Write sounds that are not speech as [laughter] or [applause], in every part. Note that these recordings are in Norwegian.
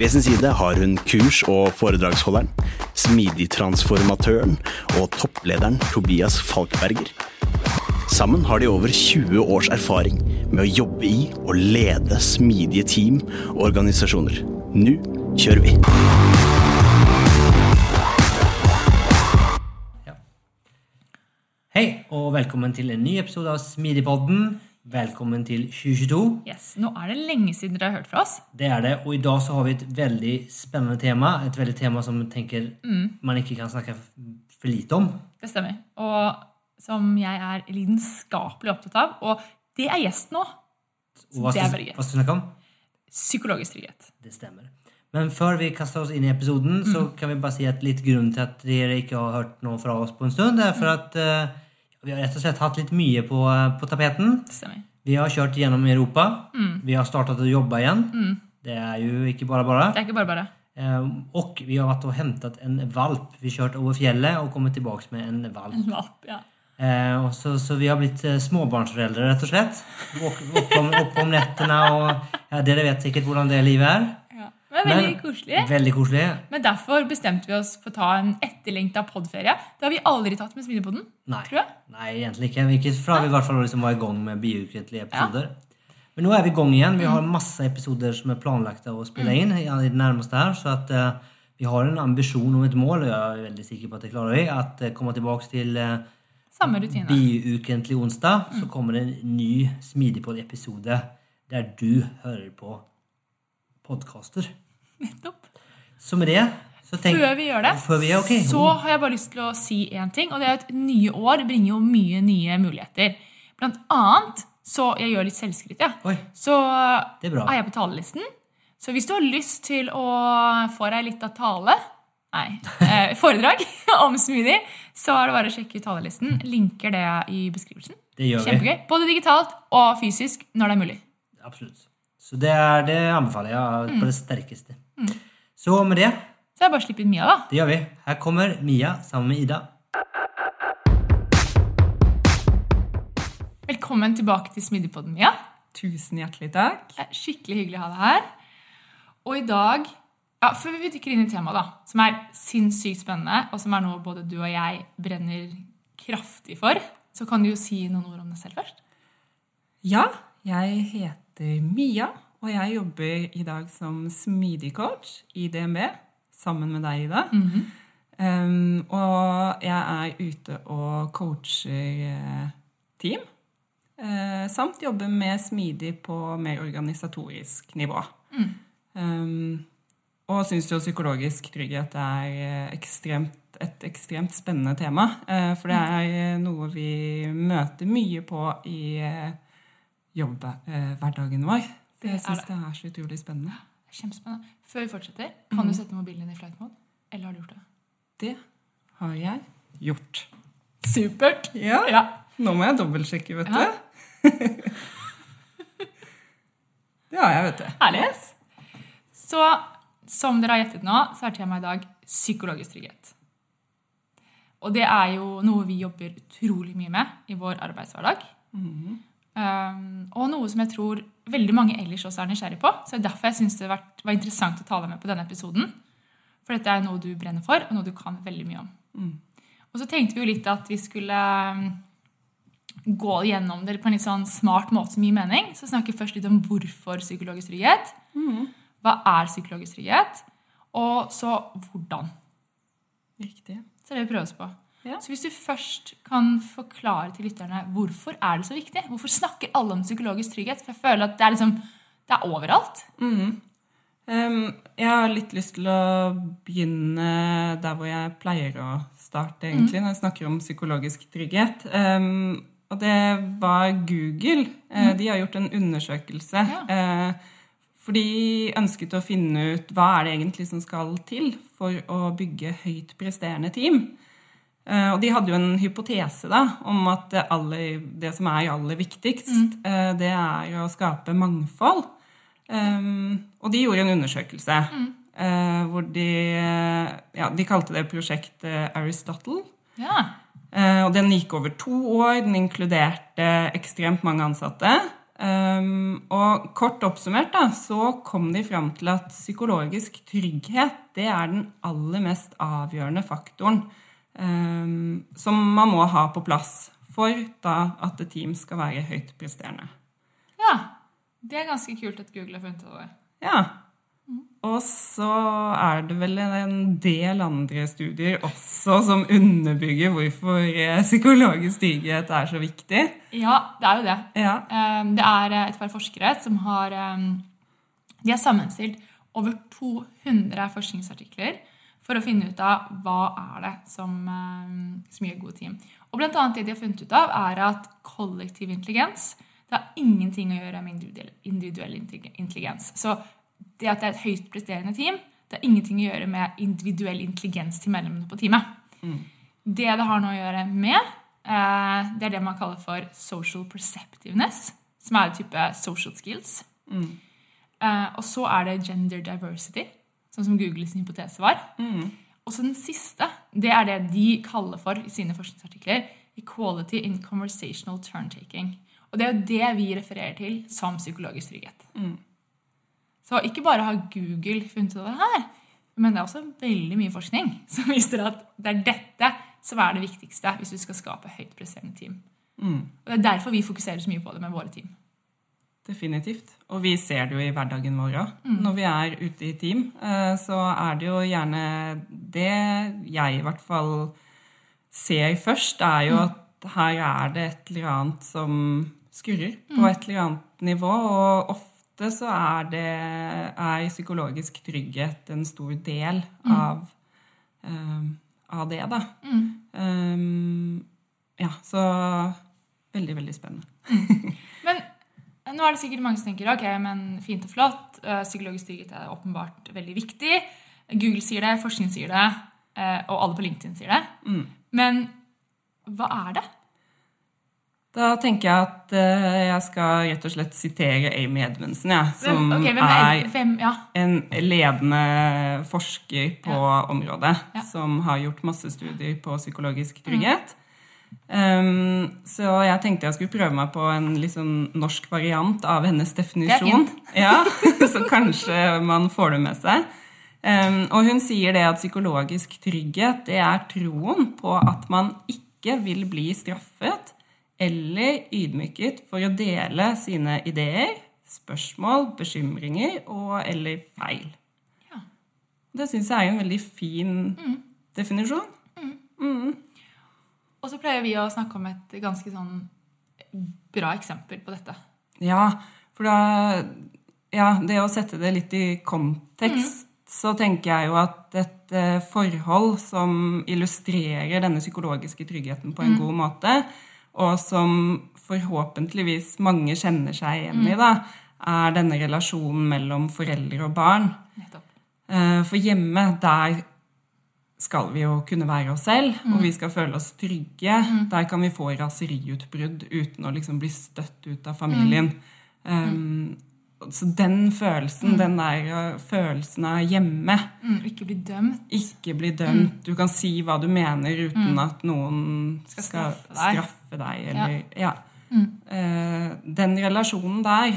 Ved sin side har hun kurs- og foredragsholderen, smidigtransformatøren og topplederen Tobias Falkberger. Sammen har de over 20 års erfaring med å jobbe i og lede smidige team og organisasjoner. Nå kjører vi! Hei, og velkommen til en ny episode av Smidigpodden. Velkommen til 2022. Yes, Nå er det lenge siden dere har hørt fra oss. Det er det, og i dag så har vi et veldig spennende tema. Et veldig tema som jeg tenker man ikke kan snakke for lite om. Det stemmer. Og som jeg er lidenskapelig opptatt av. Og det er gjesten nå. Hva hva skal du snakke om? Psykologisk trygghet. Det stemmer. Men før vi kaster oss inn i episoden, så kan vi bare si at litt grunn til at dere ikke har hørt noe fra oss på en stund, det er for at eh, vi har rett og slett hatt litt mye på, eh, på tapeten. Stemmer. Vi har kjørt gjennom Europa. Vi har startet å jobbe igjen. Det er jo ikke bare bare. Det er ikke bare bare. Eh, og vi har vært og hentet en valp. Vi kjørte over fjellet og kommet tilbake med en valp. En valp, ja. Eh, så, så vi har blitt eh, småbarnsforeldre, rett og slett. Oppe opp, om, opp om nettene og ja, Dere vet sikkert hvordan det livet er. Ja. Men veldig koselig. Veldig koselig. Men derfor bestemte vi oss for å ta en etterlengta podferie. Det har vi aldri tatt med Smidigpodden. Nei. Tror jeg. Nei, egentlig ikke. Ikke fra vi i hvert fall liksom var i gang med biukentlige episoder. Men nå er vi i gang igjen. Vi har masse episoder som er planlagt å spille inn i det nærmeste her. Så at uh, vi har en ambisjon om et mål, og jeg er veldig sikker på at det klarer vi, at uh, komme tilbake til uh, Samme rutine. biukentlig onsdag. Så kommer det en ny Smidigpod-episode der du hører på podkaster. Nettopp. Som det så tenk, Før vi gjør det, vi, okay. så har jeg bare lyst til å si én ting. Og det er at nye år bringer jo mye nye muligheter. Blant annet så Jeg gjør litt selvskryt, jeg. Oi, Så det er bra. er jeg på talelisten. Så hvis du har lyst til å få deg litt av tale Nei, eh, [laughs] foredrag om smoothie, så er det bare å sjekke ut talelisten. Linker det i beskrivelsen. Det gjør vi. Kjempegøy. Både digitalt og fysisk når det er mulig. Absolutt. Så det, er, det anbefaler jeg på det sterkeste. Så med det, Så jeg bare slipper inn Mia, da. det gjør vi. Her kommer Mia sammen med Ida. Velkommen tilbake til Smidigpodden, Mia. Tusen hjertelig takk. Det er skikkelig hyggelig å ha deg her. Og i dag, ja, før vi dykker inn i temaet, da, som er sinnssykt spennende, og som er noe både du og jeg brenner kraftig for, så kan du jo si noen ord om deg selv først. Ja, jeg heter Mia, og jeg jobber i dag som smidig coach i DNB sammen med deg, Ida. um, og jeg er ute og coacher eh, team, Uh, samt jobber med smidig på mer organisatorisk nivå. Um, og syns jo psykologisk trygghet er eh, ekstremt, et ekstremt spennende tema. Uh, For det er eh, noe vi møter mye på i eh, jobbhverdagen vår. Det Jeg syns det. det er så utrolig spennende. Kjempespennende. Før vi fortsetter, kan du sette mobilen din i flight mode? Eller har du gjort det? Det har jeg gjort. Supert! Ja, Ja. Nå må jeg dobbeltsjekke, vet Ja. du. [laughs] det har jeg, vet du. Herlig. Så som dere har gjettet nå, så er temaet i dag psykologisk trygghet. Og det er jo noe vi jobber utrolig mye med i vår arbeidshverdag. Um, og noe som jeg tror veldig mange ellers også er nysgjerrig på. Så det er derfor jeg syns det var, interessant å ta deg med på denne episoden. For dette er noe du brenner for, og noe du kan veldig mye om. Og så tenkte vi jo litt at vi skulle um, gå gjennom det på en litt sånn smart måte som gir mening. Så snakker vi først litt om hvorfor psykologisk trygghet. Hva er psykologisk trygghet? Og så hvordan. Riktig. Så det vi prøver oss på. Ja. Så hvis du først kan forklare til lytterne hvorfor er det så viktig? Hvorfor snakker alle om psykologisk trygghet? For jeg føler at det er, liksom, det er overalt. Um, jeg har litt lyst til å begynne der hvor jeg pleier å starte, egentlig, når jeg snakker om psykologisk trygghet. Um, og det var Google. Mm. de har gjort en undersøkelse. Ja. Uh, for de ønsket å finne ut hva er det egentlig som skal til for å bygge høyt presterende team. Eh, og de hadde jo en hypotese da, om at det, aller, det som er aller viktigst, mm. det er å skape mangfold. Um, og de gjorde en undersøkelse eh, hvor de eh, Ja, de kalte det Prosjekt Aristotle. Ja. Uh, og den gikk over to år. Den inkluderte ekstremt mange ansatte. Um, og kort oppsummert da, så kom de fram til at psykologisk trygghet det er den aller mest avgjørende faktoren som man må ha på plass for da at et team skal være høyt presterende. ja. Det er ganske kult at Google har funnet det. Ja. Og så er det vel en del andre studier også som underbygger hvorfor eh, psykologisk trygghet er så viktig. Ja, det er jo det. Ja. Um, Det er et par forskere som har um, De har sammenstilt over 200 forskningsartikler for å finne ut av hva er det som, um, som gjør gode team. Og blant annet det de har funnet ut av, er at kollektiv intelligens det har ingenting å gjøre med individuell, intelligens. Så det at det er et høyt presterende team, det har ingenting å gjøre med individuell intelligens til medlemmene på teamet. Det det har noe å gjøre med, eh, det er det man kaller for social perceptiveness, som er en type social skills. Mm. og så er det gender diversity, sånn som Googles hypotese var. Og så den siste, det er det de kaller for i sine forskningsartikler equality in conversational turn-taking. Og det er jo det vi refererer til som psykologisk trygghet. Så ikke bare har Google funnet ut av det her, men det er også veldig mye forskning som viser at det er dette som er det viktigste hvis du skal skape høyt presterende team. Og det er derfor vi fokuserer så mye på det med våre team. Definitivt. Og vi ser det jo i hverdagen vår òg. Når vi er ute i team, eh, så er det jo gjerne det jeg i hvert fall ser først, er jo at her er det et eller annet som skurrer på et eller annet nivå. Og ofte så er det er psykologisk trygghet en stor del av, um, av det, da. Um, ja, så veldig, veldig spennende. [laughs] Nå er det sikkert mange som tenker ok, men fint og flott. eh, Psykologisk trygghet er åpenbart veldig viktig. Google sier det, forskning sier det, eh, og alle på LinkedIn sier det. Men hva er det? Da tenker jeg at eh, jeg skal rett og slett sitere Amy Edmundsen, ja, som Hvem, okay, hvem er, hvem, ja. en ledende forsker på området, Ja. som har gjort masse studier på psykologisk trygghet. Um, så jeg tenkte jeg skulle prøve meg på en litt sånn norsk variant av hennes definisjon. [laughs] Ja, Så kanskje man får det med seg. Um, og hun sier det at psykologisk trygghet det er troen på at man ikke vil bli straffet eller ydmyket for å dele sine ideer, spørsmål, bekymringer og eller feil. Ja. Det syns jeg er en veldig fin definisjon. Og så pleier vi å snakke om et ganske sånn bra eksempel på dette. Ja, for da Ja, det å sette det litt i kontekst, så tenker jeg jo at et eh, forhold som illustrerer denne psykologiske tryggheten på en god måte, og som forhåpentligvis mange kjenner seg igjen i, da, er denne relasjonen mellom foreldre og barn. Nettopp. Eh, For hjemme, der skal vi jo kunne være oss selv, og vi skal føle oss trygge. Der kan vi få raseriutbrudd uten å liksom bli støtt ut av familien. Um, så den følelsen, den der uh, følelsen av hjemme, Mm, ikke bli dømt. ikke bli dømt Du kan si hva du mener uten at noen skal, Skal straffe, straffe deg. deg. eller, ja. Eh, den relasjonen der,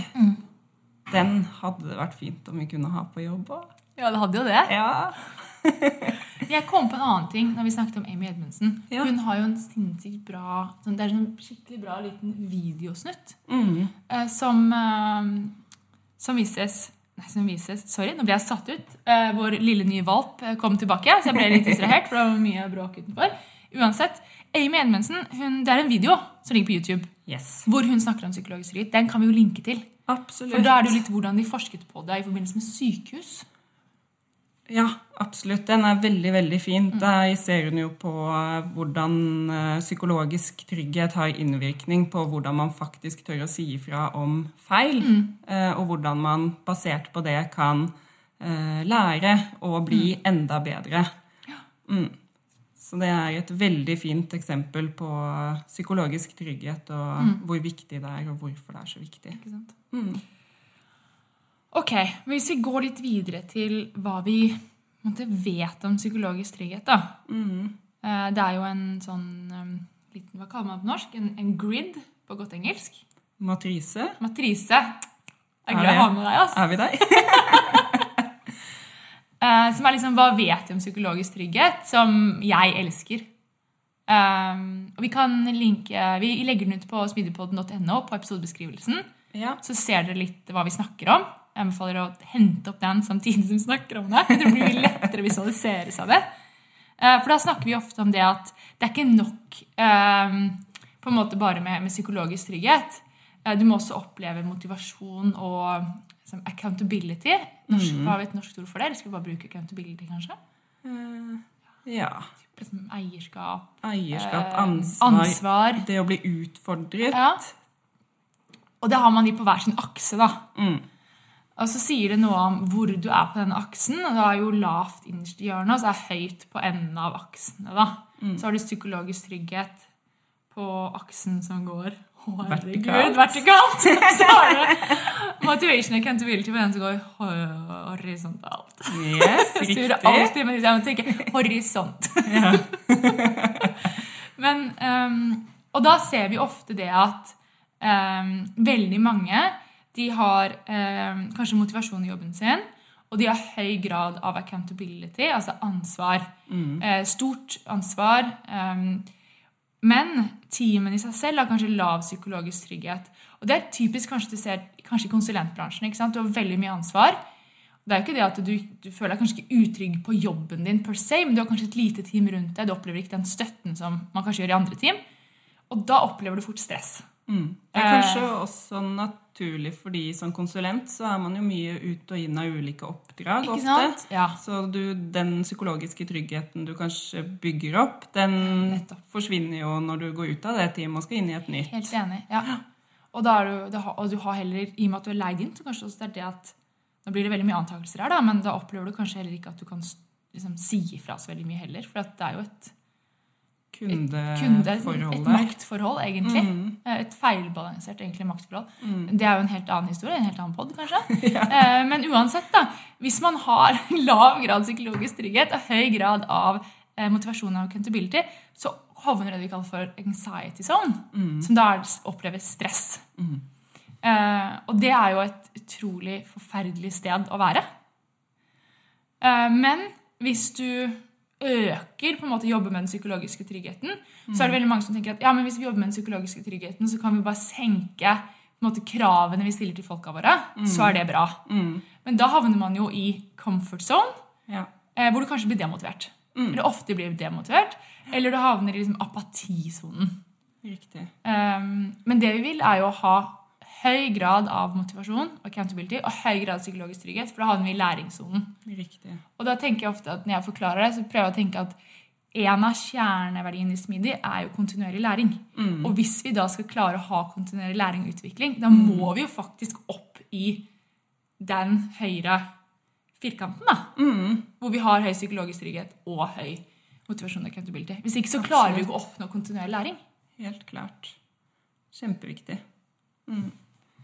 den hadde det vært fint om vi kunne ha på jobb òg. Ja, det hadde jo det. Ja. [laughs] Jeg kom på en annen ting når vi snakket om Amy Edmundsen. Ja. Hun har jo en sinnssykt bra sånn, Det er en skikkelig bra liten videosnutt Mm. eh, som, eh, som vises Nei, som vises Sorry, nå ble jeg satt ut. Eh, vår lille nye valp kom tilbake, så jeg ble litt distrahert, for det var mye bråk utenfor. Uansett, Amy Edmundsen, hun, det er en video som ligger på YouTube Yes. hvor hun snakker om psykologisk ritt. Den kan vi jo linke til. Absolutt. For da er det jo litt hvordan de forsket på det i forbindelse med sykehus. Ja, absolutt. Den er veldig, veldig fin. Der ser hun jo på eh, hvordan eh, psykologisk trygghet har innvirkning på hvordan man faktisk tør å si ifra om feil, mm. og hvordan man basert på det kan eh, lære å bli enda bedre. Mm. Så det er et veldig fint eksempel på psykologisk trygghet og hvor viktig det er, og hvorfor det er så viktig. Ikke sant? Ok, Hvis vi går litt videre til hva vi måtte, vet om psykologisk trygghet da. Mm. Det er jo en sånn um, liten, Hva kaller man det på norsk? En, en grid på godt engelsk. Matrise, Matrise. Det er greit å ha med deg. altså. er vi der? [laughs] Eh, som er liksom Hva vet vi om psykologisk trygghet? Som jeg elsker. Um, og Vi kan linke, vi legger den ut på smidigpodden.no på episodebeskrivelsen. Ja. Så ser dere litt hva vi snakker om. Jeg anbefaler å hente opp den samtidig som vi snakker om det. Jeg tror det blir lettere å visualisere seg det. Eh, For da snakker vi ofte om det at det er ikke nok eh, på en måte bare med, med psykologisk trygghet. Eh, Du må også oppleve motivasjon og liksom, accountability. Norsk, Hva har vi et norsk ord for det? Skal vi bare bruke accountability, kanskje? Ja. Liksom eierskap. Eierskap, eh, ansvar, ansvar. Det å bli utfordret. Ja. Og det har man de på hver sin akse, da. Mm. Og så sier det noe om hvor du er på denne aksen. og du er jo lavt innerst i hjørnet, og så er høyt på enden av aksene. da. Mm. Så har du psykologisk trygghet på aksen som går herregud, Vertikalt. [laughs] så har du motivation accountability på den som går ho- horisontalt. Yes, [laughs] Jeg styrer riktig. alltid med jeg må tenke horisont. [laughs] Men, um, og da ser vi ofte det at um, veldig mange de har eh, kanskje motivasjon i jobben sin, og de har høy grad av accountability, altså ansvar. Eh, stort ansvar. ehm, men teamen i seg selv har kanskje lav psykologisk trygghet. Og det er typisk kanskje du ser kanskje i konsulentbransjen. ikke sant? Du har veldig mye ansvar. Det er jo ikke det at du, du føler deg kanskje ikke utrygg på jobben din, per se, men du har kanskje et lite team rundt deg. Du opplever ikke den støtten som man kanskje gjør i andre team. Og da opplever du fort stress. Mm. Det er kanskje også naturlig, fordi som konsulent så er man jo mye ut og inn av ulike oppdrag Ikke ofte. Ja. Så du, den psykologiske tryggheten du kanskje bygger opp, den Nettopp. forsvinner jo når du går ut av det teamet og skal inn i et nytt. Helt enig. ja. Og, du, og du har heller, i og med at du er leid inn, så kanskje også det er det at Nå blir det veldig mye antakelser her, da, men da opplever du kanskje heller ikke at du kan liksom, si ifra så veldig mye heller. For det er jo et kunde, et maktforhold, egentlig. Mm. Et feilbalansert egentlig maktforhold. Det er jo en helt annen historie, en helt annen pod, kanskje. [laughs] ja. Men uansett, da. Hvis man har [laughs] lav grad psykologisk trygghet og høy grad av eh, motivasjon og accountability, så havner det vi kaller for anxiety zone, som da er- opplever stress. Eh, og det er jo et utrolig forferdelig sted å være. Eh, men hvis du øker på en måte jobber med den psykologiske tryggheten, så er det veldig mange som tenker at ja, men hvis vi jobber med den psykologiske tryggheten, så kan vi bare senke måte, kravene vi stiller til folka våre. Så er det bra. Men da havner man jo i comfort zone, Ja. eh, hvor du kanskje blir demotivert. Eller ofte blir demotivert. Eller du havner i liksom apatisonen. Riktig. Um, men det vi vil, er jo å ha høy grad av motivasjon og accountability og høy grad av psykologisk trygghet, for da havner vi i læringssonen. Riktig. Og da tenker jeg ofte at når jeg forklarer det, så prøver jeg å tenke at en av kjerneverdiene i Smidig er jo kontinuerlig læring. Og hvis vi da skal klare å ha kontinuerlig læring og utvikling, da må vi jo faktisk opp i den høyre firkanten, da. Hvor vi har høy psykologisk trygghet og høy motivasjon og accountability. Hvis ikke så klarer vi ikke å oppnå kontinuerlig læring. Helt klart. Kjempeviktig.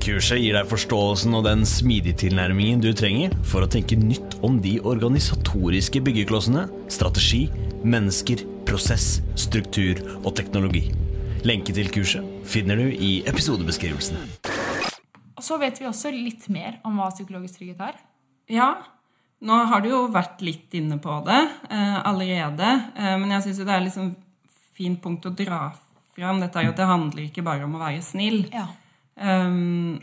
Kurset gir deg forståelsen og den smidige tilnærmingen du trenger for å tenke nytt om de organisatoriske byggeklossene, strategi, mennesker, prosess, struktur og teknologi. Lenke til kurset finner du i episodebeskrivelsen. Og så vet vi også litt mer om hva psykologisk trygghet er. Ja, nå har du jo vært litt inne på det eh, allerede. Eh, men jeg syns det er liksom fint punkt å dra fram. Dette er jo at det handler ikke bare om å være snill. Ja. Um,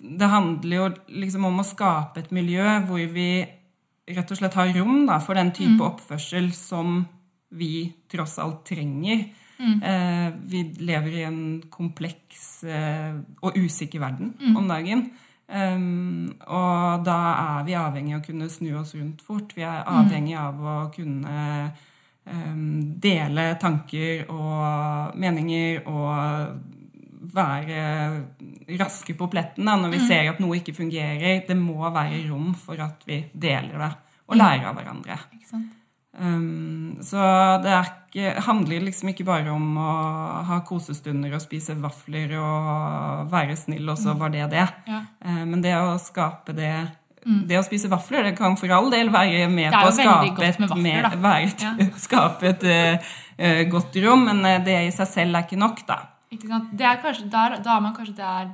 det handler jo liksom om å skape et miljø hvor vi rett og slett har rom da, for den type oppførsel som vi tross alt trenger. Eh, vi lever i en kompleks eh, og usikker verden om dagen. Um, og da er vi avhengig av å kunne snu oss rundt fort. Vi er avhengig av å kunne um, dele tanker og meninger og være raske på pletten da, når vi ser at noe ikke fungerer. Det må være rom for at vi deler det og lærer av hverandre. Um, så det er ikke, handler liksom ikke bare om å ha kosestunder og spise vafler og være snill, og så var det det. Ja. Uh, men det å skape det Det å spise vafler det kan for all del være med på å skape et, vafler, med, være ja. [laughs] skape et uh, godt rom, men det i seg selv er ikke nok, da. Ikke sant? Det er kanskje, der, da er man kanskje der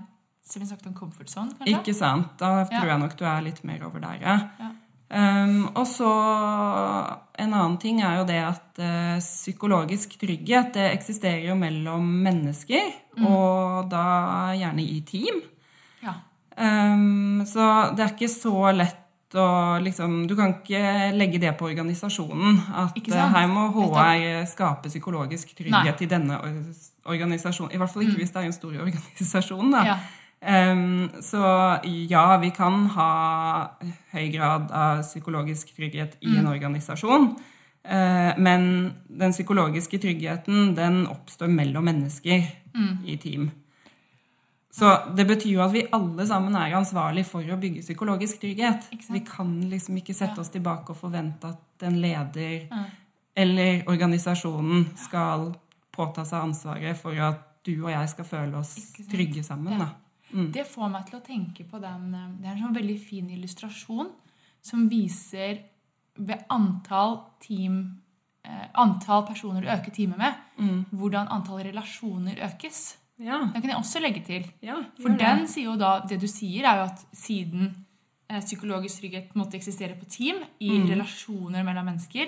som vi snakket om comfort zone, kanskje? Ikke sant? Da tror jeg nok du er litt mer over der, ja. Ja. Um, og så En annen ting er jo det at uh, psykologisk trygghet det eksisterer jo mellom mennesker, Mm. og da gjerne i team. Ja. Um, så det er ikke så lett å liksom Du kan ikke legge det på organisasjonen. At eh, her må. HR skape psykologisk trygghet Nei. i denne organisasjonen. I hvert fall ikke hvis det er en stor [laughs] organisasjon. da. Ja. Um, så ja, vi kan ha høy grad av psykologisk trygghet i en organisasjon. Uh, men den psykologiske tryggheten den oppstår mellom mennesker i team. Så det betyr jo at vi alle sammen er ansvarlig for å bygge psykologisk trygghet. Vi kan liksom ikke sette oss tilbake og forvente at en leder eller organisasjonen skal påta seg ansvaret for at du og jeg skal føle oss trygge sammen. Da. Mm. Det får meg til å tenke på den eh, Det er en sånn veldig fin illustrasjon som viser ved antall team eh, Antall personer du øker teamet med, Mm. hvordan antall relasjoner økes. Ja, Den kan jeg også legge til. ja For den sier jo da Det du sier, er jo at siden eh, psykologisk trygghet måtte eksistere på team, i Mm. relasjoner mellom mennesker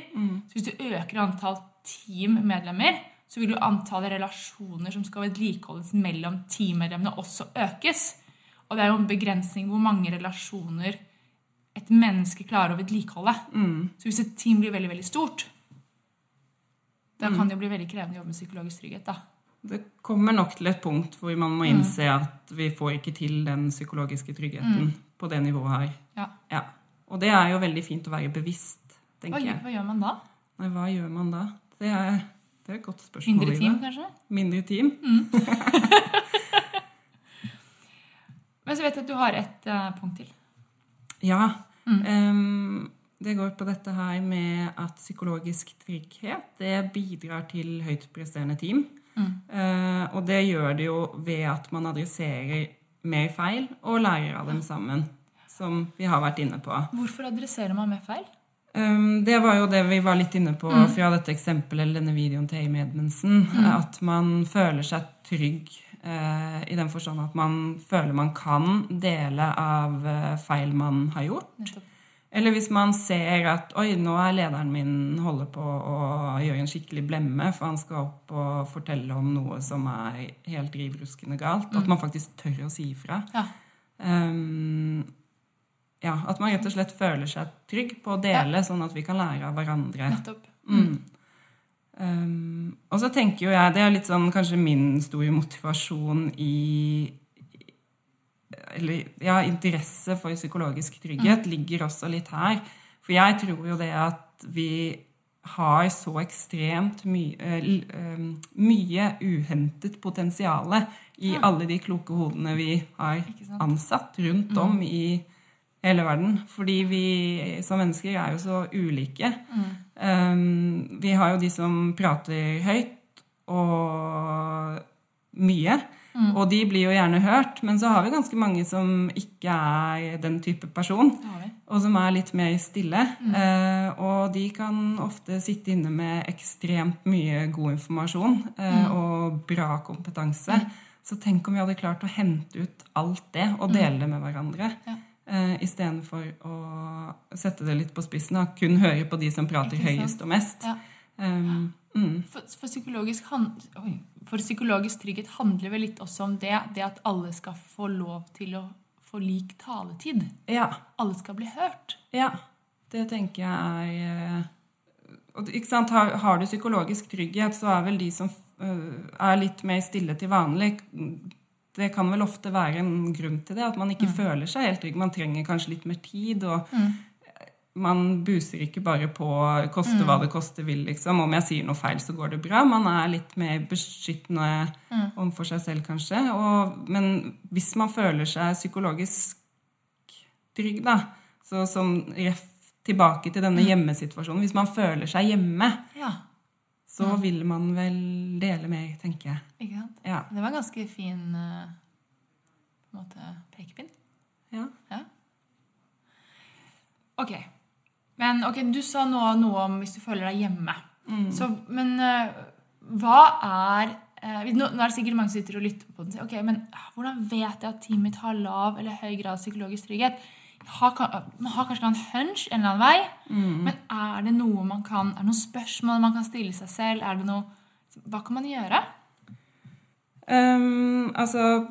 Så hvis du øker antall teammedlemmer, så vil jo antallet relasjoner som skal vedlikeholdes mellom teammedlemmene, også økes. Og det er jo en begrensning hvor mange relasjoner et menneske klarer å vedlikeholde. Mm. Så hvis et team blir veldig, veldig stort, da Mm. kan det jo bli veldig krevende å jobbe med psykologisk trygghet. da. Det kommer nok til et punkt hvor man må innse at vi får ikke til den psykologiske tryggheten på det nivået her. Ja. Ja. Og det er jo veldig fint å være bevisst, tenker hva, jeg. hva gjør man da? Nei, hva gjør man da? Det er, det er et godt spørsmål. Mindre team, kanskje? Mindre team? [laughs] [laughs] Men så vet jeg at du har et uh, punkt til. Ja. Ehm, det går på dette her med at psykologisk trygghet det bidrar til høyt presterende team. Eh, og det gjør det jo ved at man adresserer mer feil og lærer av dem sammen. Som vi har vært inne på. Hvorfor adresserer man mer feil? Um, det var jo det vi var litt inne på fra dette eksempelet eller denne videoen til Amy Edmundsen. At man føler seg trygg uh, i den forstand at man føler man kan dele av eh, feil man har gjort. Nettopp. Eller hvis man ser at oi, nå er lederen min holder på å gjøre en skikkelig blemme, for han skal opp og fortelle om noe som er helt rivruskende galt. galt. At man faktisk tør å si ifra. Ja. Um, ja, at man rett og slett føler seg trygg på å dele, sånn at vi kan lære av hverandre. Nettopp. Mm. Um, og så tenker jo jeg, det er litt sånn kanskje min store motivasjon i Eller ja, interesse for psykologisk trygghet ligger også litt her. For jeg tror jo det at vi har så ekstremt mye, eh, eh, mye uhentet potensial i alle de kloke hodene vi har ansatt rundt om i hele verden. Fordi vi som mennesker er jo så ulike. Um, vi har jo de som prater høyt og mye. Og de blir jo gjerne hørt. Men så har vi ganske mange som ikke er den type person. Og som er litt mer stille. Eh, og de kan ofte sitte inne med ekstremt mye god informasjon eh, og bra kompetanse. Så tenk om vi hadde klart å hente ut alt det og dele det med hverandre. Ja. Uh, Istedenfor å sette det litt på spissen og kun høre på de som prater høyest og mest. Ja. Um, mm, For, psykologisk hand, for psykologisk trygghet handler vel litt også om det, det at alle skal få lov til å få lik taletid. ja. Alle skal bli hørt. Ja, det tenker jeg er eh, ikke sant? Har, har du psykologisk trygghet, så er vel de som øh, er litt mer stille til vanlig Det kan vel ofte være en grunn til det, at man ikke føler seg helt trygg. Man trenger kanskje litt mer tid. og Man buser ikke bare på 'koste hva det koste vil', liksom. Om jeg sier noe feil, så går det bra. Man er litt mer beskyttende overfor seg selv, kanskje. Og, men hvis man føler seg psykologisk trygg, da, så som ref tilbake til denne hjemmesituasjonen Hvis man føler seg hjemme, Ja, så vil man vel dele mer, tenker jeg. ikke sant? Ja. Det var en ganske fin eh, på en måte, pekepinn. ja. Ja. Ok. Men ok, du sa nå noe om hvis du føler deg hjemme. Så, men eh, hva er eh, nå, er det sikkert mange som sitter og lytter på den og sier ok, men ah, hvordan vet jeg at teamet mitt har lav eller høy grad av psykologisk trygghet? Har, man har kanskje en hunch en eller annen vei, men er det noe man kan, er det noen spørsmål man kan stille seg selv? Er det noe, hva kan man gjøre? Um, altså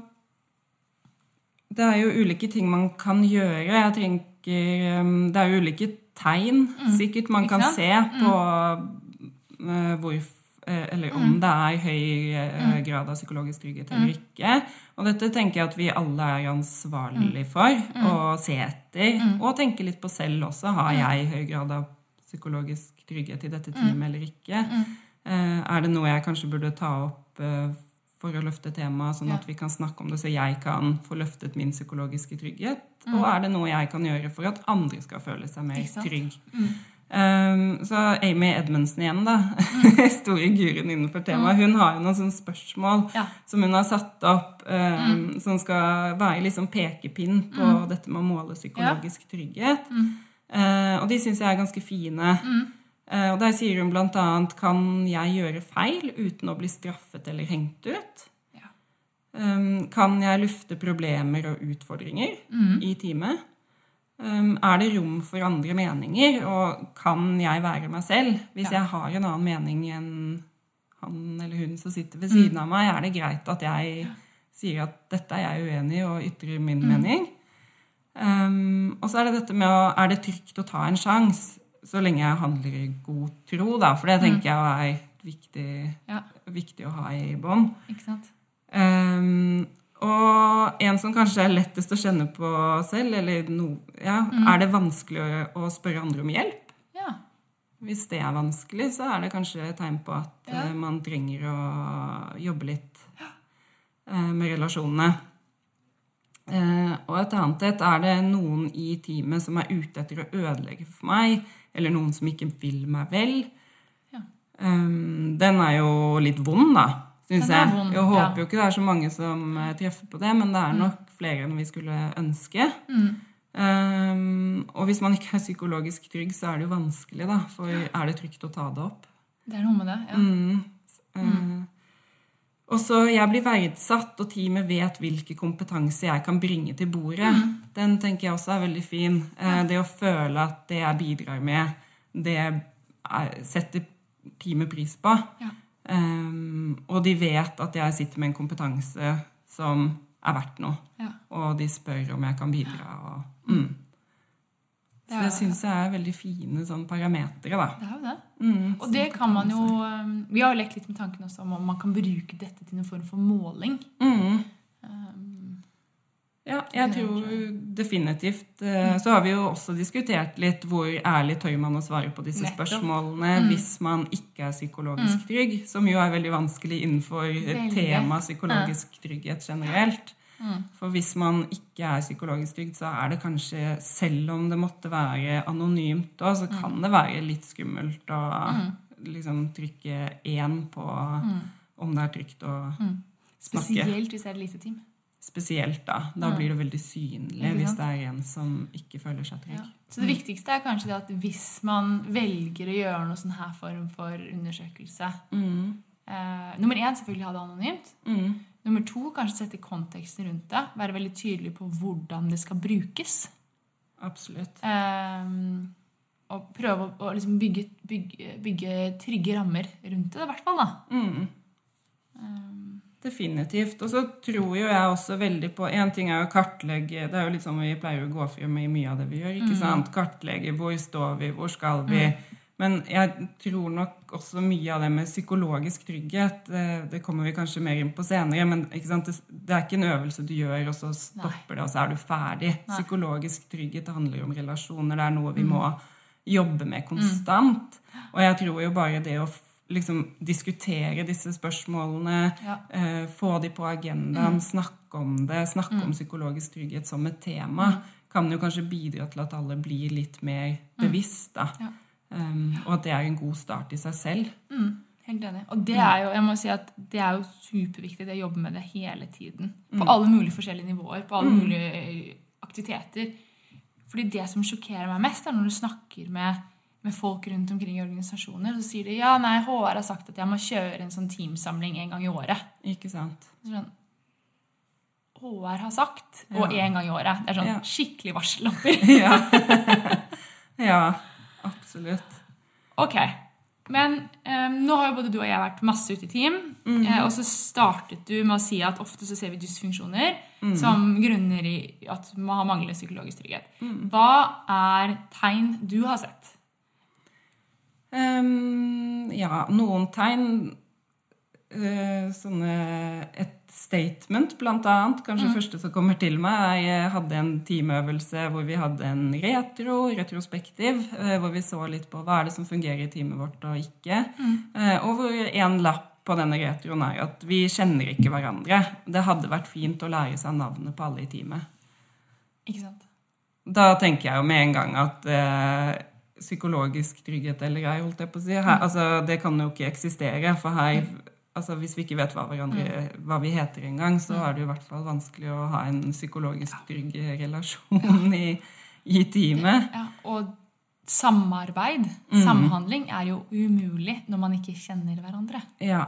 Det er jo ulike ting man kan gjøre. Jeg tenker um, Det er jo ulike tegn sikkert man kan se på uh, hvor eh, Eller om det er høy eh, grad av psykologisk trygghet eller ikke. Og dette tenker jeg at vi alle er ansvarlige for å se etter. Og tenke litt på selv også. Har jeg høy grad av psykologisk trygghet i dette teamet eller ikke? Eh, er det noe jeg kanskje burde ta opp eh, for å løfte temaet, sånn Ja. at vi kan snakke om det, så jeg kan få løftet min psykologiske trygghet? Og er det noe jeg kan gjøre for at andre skal føle seg mer trygg? Mm. Um, så Amy Edmundsen igjen, da, [laughs] store guruen innenfor temaet, hun har jo noen sånne spørsmål Ja. som hun har satt opp, um, som skal være liksom pekepinn på dette med å måle psykologisk trygghet. Uh, og de syns jeg er ganske fine. Uh, og der sier hun annet kan jeg gjøre feil uten å bli straffet eller hengt ut? Ja. Um, kan jeg lufte problemer og utfordringer i teamet? Um, er det rom for andre meninger, og kan jeg være meg selv? Hvis Ja. jeg har en annen mening enn han eller hun som sitter ved siden av meg, er det greit at jeg sier at dette er jeg uenig i, og ytrer min mening? Um, og så er det dette med å Er det trygt å ta en sjanse så lenge jeg handler i god tro, da? For det tenker jeg er viktig, Ja, viktig å ha i bånd. Um, og en som kanskje er lettest å kjenne på selv, eller no, ja, er det vanskelig å, å spørre andre om hjelp? Ja. Hvis det er vanskelig, så er det kanskje et tegn på at Ja. eh, man trenger å jobbe litt eh, med relasjonene. Uh, og et annet et er det noen i teamet som er ute etter å ødelegge for meg, eller noen som ikke vil meg vel. Ja. Um, den er jo litt vond, da, syns jeg. vond, jeg håper ja. jo ikke det er så mange som eh, treffer på det, men det er nok flere enn vi skulle ønske. Mm. Um, og hvis man ikke er psykologisk trygg, så er det jo vanskelig, da. For er det trygt å ta det opp? Det er noe med det. Ja. Mm. Eh, og så jeg blir verdsatt, og teamet vet hvilke kompetanse jeg kan bringe til bordet. Den tenker jeg også er veldig fin. Ja. det å føle at det jeg bidrar med, det er, setter teamet pris på. Ja. Um, og de vet at jeg sitter med en kompetanse som er verdt noe. Ja. Og de spør om jeg kan bidra. Og, mm. Så Det syns jeg er veldig fine sånn parametere, da. Det er jo det. Mm, Og det kan man jo um, Vi har jo lekt litt med tanken også om om man kan bruke dette til en form for måling. Mm. Um, Ja, jeg tror definitivt. Eh, Så har vi jo også diskutert litt hvor ærlig tør man å svare på disse Nettopp. spørsmålene hvis man ikke er psykologisk trygg, som jo er veldig vanskelig innenfor Veldig. tema psykologisk trygghet generelt. Mm. For hvis man ikke er psykologisk trygg, så er det kanskje, selv om det måtte være anonymt òg, så kan det være litt skummelt å liksom trykke én på om det er trygt å snakke. spesielt hvis det er et lite team. Spesielt da. Da blir det veldig synlig hvis det er en som ikke føler seg trygg. Ja. Så det viktigste er kanskje det at hvis man velger å gjøre noe sånn her form for undersøkelse Mm. eh, Nummer én selvfølgelig ha det anonymt. Mm. Nummer to, kanskje sette konteksten rundt det. Være veldig tydelig på hvordan det skal brukes. Absolutt. Um, og prøve å, å liksom bygge, bygge, bygge, trygge rammer rundt det, i hvert fall. da. Mm. Um, Definitivt. Og så tror jo jeg også veldig på En ting er å kartlegge Det er jo litt sånn vi pleier å gå frem i mye av det vi gjør. ikke mm. sant? Kartlegge hvor står vi, hvor skal vi? Mm. Men jeg tror nok også mye av det med psykologisk trygghet Det, kommer vi kanskje mer inn på senere, men det, det, er ikke en øvelse du gjør, og så stopper Nei. det, og så er du ferdig. Nei. Psykologisk trygghet handler om relasjoner. Det er noe vi mm. må jobbe med konstant. Mm. Og jeg tror jo bare det å liksom diskutere disse spørsmålene, ja. eh, få de på agendaen, mm. snakke om det, snakke mm. om psykologisk trygghet som et tema, mm. kan jo kanskje bidra til at alle blir litt mer mm. bevisst. da. Ja. Um, og at det er en god start i seg selv. Mm, helt enig. Og det er jo jeg må si at det er jo superviktig det å jobbe med det hele tiden. På mm. alle mulige forskjellige nivåer. På alle mm. mulige eh, aktiviteter. Fordi det som sjokkerer meg mest, er når du snakker med, med, folk rundt omkring i organisasjoner, så sier de ja, nei, HR har sagt at jeg må kjøre en sånn teamsamling en gang i året. Ikke sant. Sånn, HR har sagt, og én gang i året. Det er sånn ja. skikkelig varsellamper. [laughs] ja. ja. Absolutt. Ok. Men um, nå har jo både du og jeg vært masse ute i team. Mm -hmm. eh, og så startet du med å si at ofte så ser vi dysfunksjoner mm. som grunner i at man har manglende psykologisk trygghet. Mm. Hva er tegn du har sett? Um, ja, noen tegn uh, Sånne et statement, blant annet. Kanskje mm. første som kommer til meg. Jeg hadde en teamøvelse hvor vi hadde en retro, retrospektiv, eh, hvor vi så litt på hva er det som fungerer i teamet vårt og ikke. Mm. Eh, og hvor en lapp på denne retroen er at vi kjenner ikke hverandre. Det hadde vært fint å lære seg navnet på alle i teamet. Ikke sant? Da tenker jeg jo med en gang at eh, psykologisk trygghet eller ei, holdt jeg på å si, her, mm. altså, det kan jo ikke eksistere. For her altså Hvis vi ikke vet hva, mm. hva vi heter engang, så mm. er det jo i hvert fall vanskelig å ha en psykologisk trygg relasjon i, i teamet. Ja, og samarbeid, mm. samhandling, er jo umulig når man ikke kjenner hverandre. Ja.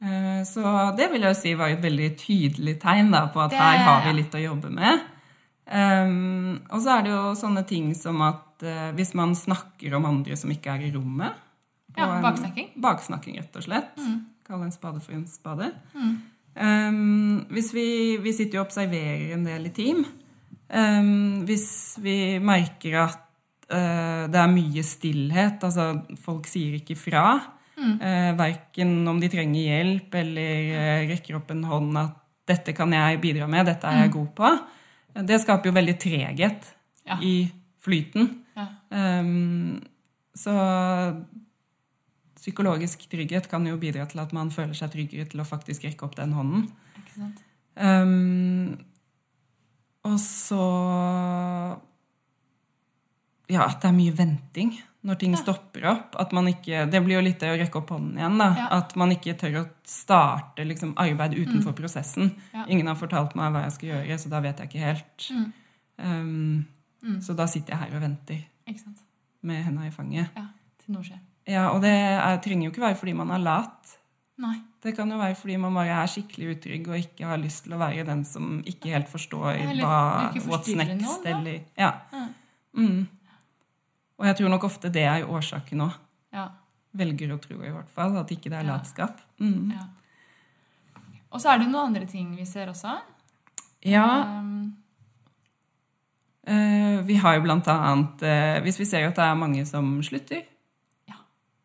Eh, så det vil jeg jo si var et veldig tydelig tegn da, på at det, her har vi litt å jobbe med. Um, og så er det jo sånne ting som at uh, hvis man snakker om andre som ikke er i rommet Ja, baksnakking. Baksnakking, rett og slett. Mm. Kalle en spade for en spade. Mm. Um, hvis vi, vi, sitter og observerer en del i team. Um, hvis vi merker at uh, det er mye stillhet, altså folk sier ikke fra, mm. uh, eh, verken om de trenger hjelp eller uh, rekker opp en hånd at 'dette kan jeg bidra med, dette er jeg mm. god på', det skaper jo veldig treghet ja. i flyten. Ja. Um, så psykologisk trygghet kan jo bidra til at man føler seg tryggere til å faktisk rekke opp den hånden. Um, og så Ja, at det er mye venting når ting ja. stopper opp. At man ikke, Det blir jo litt det å rekke opp hånden igjen. da, ja. At man ikke tør å starte liksom, arbeid utenfor mm. prosessen. Ja. Ingen har fortalt meg hva jeg skal gjøre, så da vet jeg ikke helt. Mm. Um, mm. Så da sitter jeg her og venter. Med henda i fanget. Ja, til noe skjer. Ja, og det er, trenger jo ikke være fordi man er lat. Nei. Det kan jo være fordi man bare er skikkelig utrygg og ikke har lyst til å være den som ikke helt forstår Eller, hva what's next. Noen, eller, ja. ja. Mm. Og jeg tror nok ofte det er årsaken òg. Ja. Velger å tro i hvert fall at ikke det er latskap. Mm. Ja. Og så er det noen andre ting vi ser også. Ja. Um, uh, vi har jo blant annet uh, Hvis vi ser at det er mange som slutter,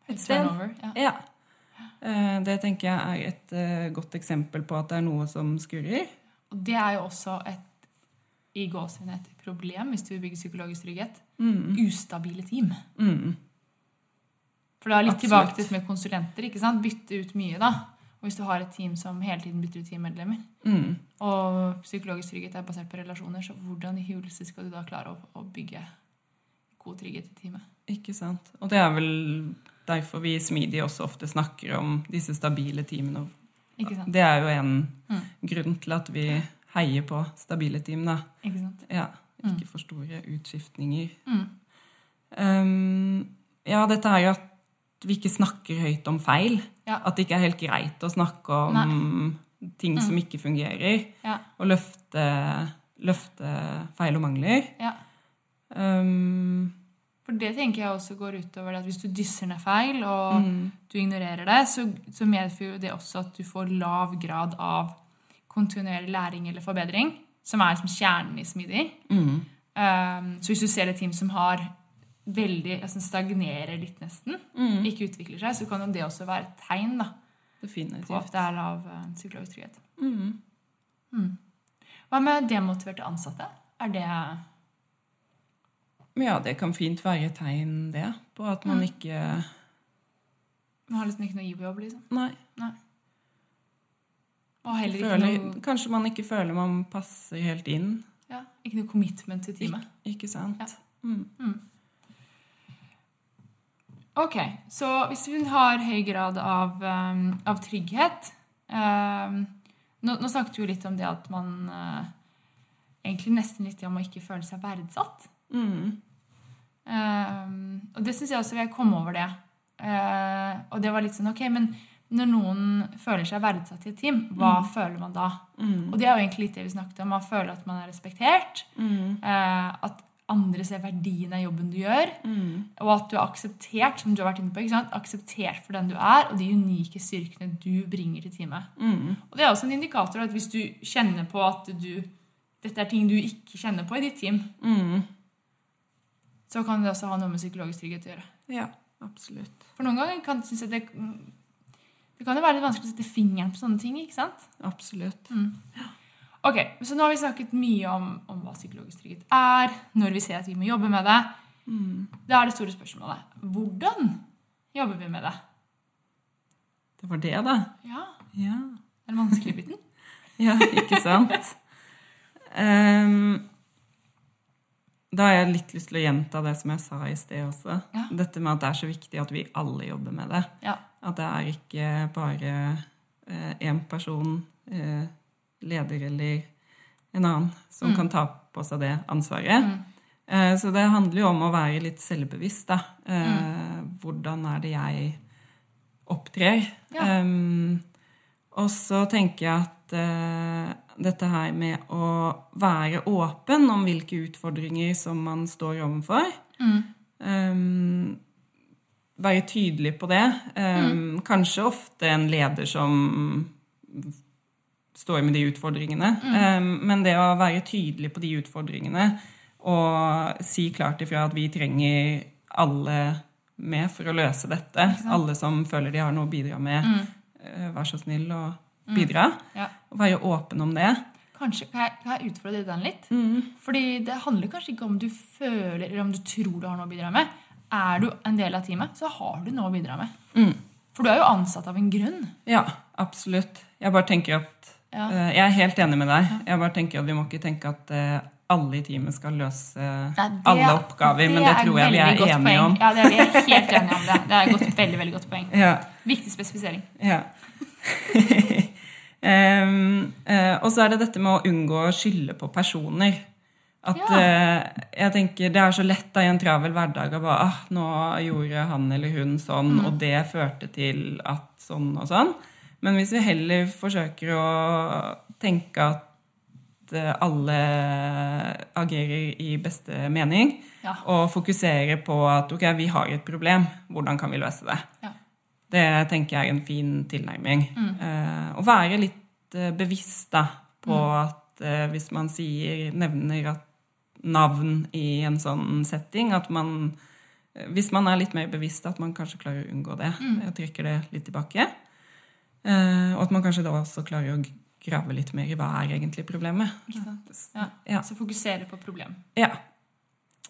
et sted. Ja. ja. Eh, det tenker jeg er et eh, godt eksempel på at det er noe som skurrer. Og det er jo også et i gåsehudene et problem hvis du vil bygge psykologisk trygghet. Mm. Ustabile team. Mm. For da litt Absolutt. tilbake til med konsulenter. ikke sant? Bytte ut mye, da. Og hvis du har et team som hele tiden bytter ut teammedlemmer, mm. og psykologisk trygghet er basert på relasjoner, så hvordan i huleste skal du da klare å, å bygge god trygghet i teamet? Ikke sant. Og det er vel derfor vi i Smidig også ofte snakker om disse stabile teamene. Det er jo en mm. grunn til at vi heier på stabile team. Da. Ikke sant? Ja, ikke mm. for store utskiftninger. Mm. Um, ja, dette er jo at vi ikke snakker høyt om feil. Ja. At det ikke er helt greit å snakke om Nei. ting som ikke fungerer, Ja. og løfte, løfte feil og mangler. ja. Um, For det tenker jeg også går utover det at hvis du dysser ned feil, og du ignorerer det, så, så medfører jo det også at du får lav grad av kontinuerlig læring eller forbedring, som er liksom kjernen i smidig. mm, Um, så hvis du ser et team som har veldig, altså stagnerer litt nesten, mm, ikke utvikler seg, så kan jo det også være et tegn da, på at det er lav uh, psykologisk trygghet. Mm. Hva med demotiverte ansatte? Er det ja, det kan fint være tegn, det, på at man ikke Man har liksom ikke noe jobb, liksom? Nei. Og heller ikke Føler, noe, kanskje man ikke føler man passer helt inn. ja, ikke noe commitment til teamet? Ikke sant? Ja. Mm. Ok, så hvis vi har høy grad av, um, av trygghet um, nå, nå snakket vi jo litt om det at man uh, Egentlig nesten litt om å ikke føle seg verdsatt. Mm. Um, og det syns jeg også jeg komme over det. Uh, og det var litt sånn Ok, men når noen føler seg verdsatt i et team, hva føler man da? Mm. Og det er jo egentlig litt det vi snakket om. Man føler at man er respektert. Mm. Uh, at andre ser verdien av jobben du gjør. Mm. Og at du er akseptert som du har vært inne på, ikke sant? akseptert for den du er, og de unike styrkene du bringer til teamet. Mm. Og Det er også en indikator at hvis du kjenner på at du, dette er ting du ikke kjenner på i ditt team, Mm. Så kan det også ha noe med psykologisk trygghet å gjøre. Ja, absolutt. For noen ganger kan, synes jeg det, det kan jo være litt vanskelig å sette fingeren på sånne ting. ikke sant? Absolutt. Ok, Så nå har vi snakket mye om, om hva psykologisk trygghet er, når vi ser at vi må jobbe med det. Mm. Da er det store spørsmålet hvordan jobber vi med det? Det var det, da. Ja, Ja. Den vanskelige biten? [laughs] Ja, ikke sant? [laughs] Ehm, da har jeg litt lyst til å gjenta det som jeg sa i sted også. Ja. Dette med at det er så viktig at vi alle jobber med det. Ja. At det er ikke bare én person, eh, leder eller en annen, som kan ta på seg det ansvaret. Eh, så det handler jo om å være litt selvbevisst. da. Eh, Hvordan er det jeg opptrer? Ja. Um, og så tenker jeg at eh, dette her med å være åpen om hvilke utfordringer som man står overfor um, Være tydelig på det. Um, Kanskje ofte en leder som står med de utfordringene. Um, men det å være tydelig på de utfordringene og si klart ifra at vi trenger alle med for å løse dette. Alle som føler de har noe å bidra med. eh, Vær så snill å bidra. Ja. Og være åpen om det. Kanskje kan jeg, kan jeg utfordre den litt? Mm. Fordi det handler kanskje ikke om du føler eller om du tror du har noe å bidra med. Er du en del av teamet, så har du noe å bidra med. Mm. For du er jo ansatt av en grunn. Ja, absolutt. Jeg bare tenker at Ja. uh, Jeg er helt enig med deg. Jeg bare tenker at Vi må ikke tenke at uh, alle i teamet skal løse Nei, det- alle oppgaver, men det tror jeg vi er enige poeng. om. Ja, det er vi er helt enige om det. Det er et veldig, veldig godt poeng. [laughs] Ja, Viktig spesifisering. ja. [laughs] Em, uh, og så er det dette med å unngå å skylde på personer. At Ja. uh, jeg tenker Det er så lett da i en travel hverdag å bare ah, 'Nå gjorde han eller hun sånn, Mm. og det førte til at sånn og sånn'. Men hvis vi heller forsøker å tenke at eh, alle agerer i beste mening, Ja. og fokuserer på at ok, vi har et problem, hvordan kan vi løse det? Ja. Det tenker jeg er en fin tilnærming. Mm. Eh, å være litt eh, bevisst da, på Mm. at eh, hvis man sier, nevner at navn i en sånn setting, at man eh, Hvis man er litt mer bevisst, at man kanskje klarer å unngå det. Mm. Jeg trekker det litt tilbake. Eh, og at man kanskje da også klarer å grave litt mer i hva er egentlig problemet. Ja. Ja. Så fokusere på problem. Ja.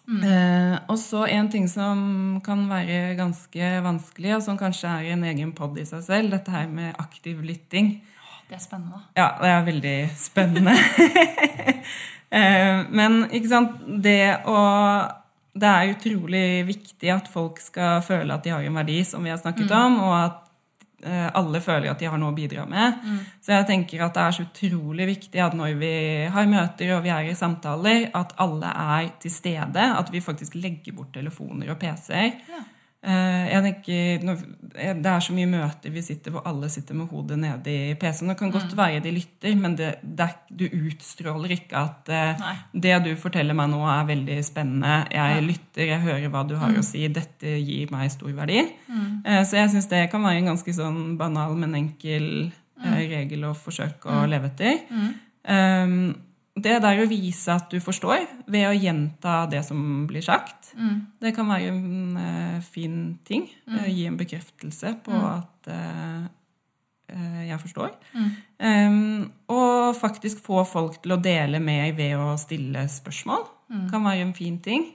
Eh, og så en ting som kan være ganske vanskelig, og som kanskje er en egen pod i seg selv, dette her med aktiv lytting. Det er spennende. Ja, det er veldig spennende. [laughs] eh, men ikke sant, det å Det er utrolig viktig at folk skal føle at de har en verdi, som vi har snakket om, og at alle føler at de har noe å bidra med. Så jeg tenker at det er så utrolig viktig at når vi har møter og vi er i samtaler, at alle er til stede. At vi faktisk legger bort telefoner og PC-er. Ja. Eh, jeg tenker, eh, Det er så mye møter vi sitter hvor alle sitter med hodet nede i PC-en. Det kan godt være de lytter, men det, det, du utstråler ikke at eh, Nei. det du forteller meg nå, er veldig spennende. Jeg lytter, jeg hører hva du har å si. Dette gir meg stor verdi. Mm. så jeg syns det kan være en ganske sånn banal, men enkel mm. regel å forsøke å leve etter. Um, det der å vise at du forstår, ved å gjenta det som blir sagt, det kan være en uh, fin ting. Eh, gi en bekreftelse på at uh, jeg forstår. Um, og faktisk få folk til å dele med ved å stille spørsmål. Kan være en fin ting.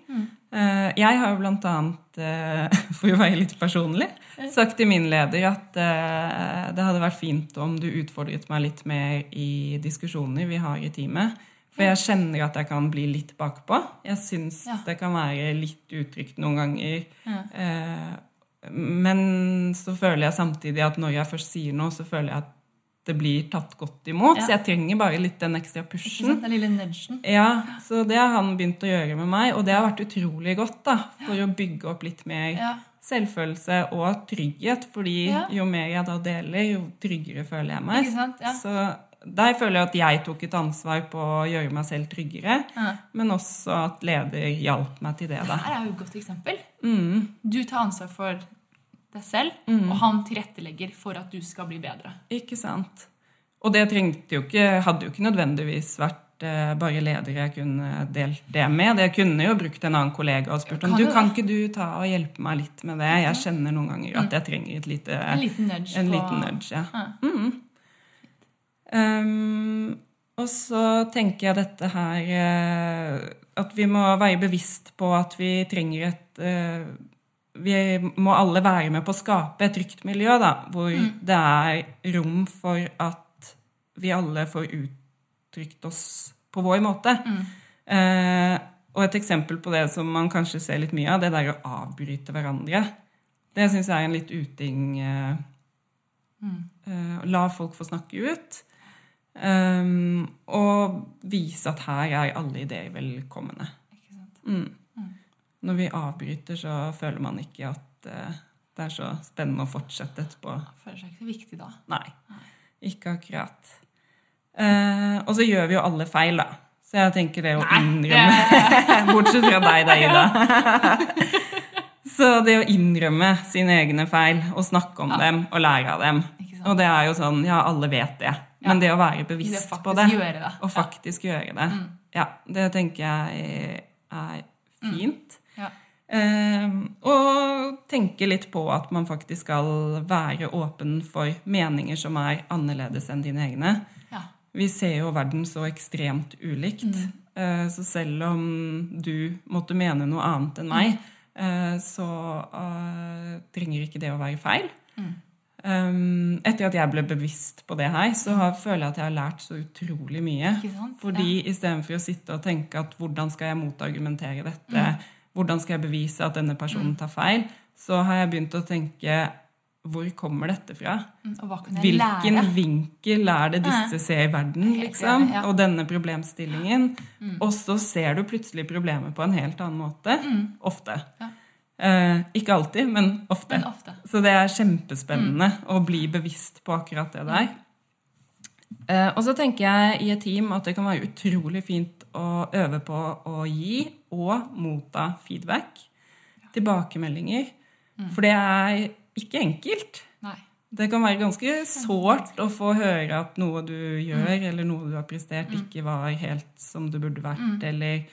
Eh, jeg har jo blant annet, [laughs] for å være litt personlig, sagt til min leder at det hadde vært fint om du utfordret meg litt mer i diskusjoner vi har i teamet. For jeg kjenner at jeg kan bli litt bakpå. Jeg syns Ja. det kan være litt utrygt noen ganger. Eh, men så føler jeg samtidig at når jeg først sier noe, så føler jeg at det blir tatt godt imot. Ja. Så jeg trenger bare litt den ekstra pushen. Den lille nudgen. Ja, så det har han begynt å gjøre med meg, og det har vært utrolig godt da, for å bygge opp litt mer Ja. selvfølelse og trygghet. Fordi Ja. jo mer jeg da deler, jo tryggere føler jeg meg. Ikke sant? Ja. Så der føler jeg at jeg tok et ansvar på å gjøre meg selv tryggere, Ja. men også at leder hjalp meg til det. da. Her er jo et godt eksempel. Mm. Du tar ansvar for deg selv, og han tilrettelegger for at du skal bli bedre. Ikke sant? Og det jo ikke, hadde jo ikke nødvendigvis vært eh, bare leder jeg kunne delt det med. Det kunne jo brukt en annen kollega og spurt om Kan du kan ikke du ta og hjelpe meg litt med det. Jeg kjenner noen ganger at jeg trenger et lite, En liten nudge. en på, liten nudge. Ja. Ja. Mm. Um, og så tenker jeg dette her eh, At vi må være bevisst på at vi trenger et eh, Vi må alle være med på å skape et trygt miljø, da, hvor det er rom for at vi alle får uttrykt oss på vår måte. Eh, og et eksempel på det som man kanskje ser litt mye av, det der å avbryte hverandre. Det syns jeg er en litt uting eh, eh, La folk få snakke ut. Um, og vise at her er alle ideer velkomne. Ikke sant? Mm. Når vi avbryter, så føler man ikke at uh, det er så spennende å fortsette etterpå. Føler seg ikke så viktig da. Nei, ikke akkurat. Uh, og så gjør vi jo alle feil, da. Så jeg tenker det å innrømme [laughs] Bortsett fra deg, da, Ida. [laughs] så det å innrømme sine egne feil og snakke om dem og lære av dem Og det er jo sånn Ja, alle vet det. Men det å være bevisst det på det, det. og faktisk gjøre det, ja, det tenker jeg er fint. Ja. Eh, og tenke litt på at man faktisk skal være åpen for meninger som er annerledes enn dine egne. Ja. Vi ser jo verden så ekstremt ulikt. Eh, så selv om du måtte mene noe annet enn meg, eh, så eh, trenger ikke det å være feil. Um, etter at jeg ble bevisst på det her, så har, føler jeg at jeg har lært så utrolig mye. Fordi ja. Istedenfor å sitte og tenke at hvordan skal jeg motargumentere dette, hvordan skal jeg bevise at denne personen tar feil, så har jeg begynt å tenke hvor kommer dette fra? Mm, Hvilken lære? vinkel er det disse ser i verden, liksom? Og denne problemstillingen. Og så ser du plutselig problemet på en helt annen måte. Ofte. Ja. Eh, ikke alltid, men ofte. Men ofte. Så det er kjempespennende å bli bevisst på akkurat det der. Eh, og så tenker jeg i et team at det kan være utrolig fint å øve på å gi og motta feedback. Tilbakemeldinger. For det er ikke enkelt. Nei. Det kan være ganske sårt å få høre at noe du gjør, eller noe du har prestert, ikke var helt som det burde vært, eller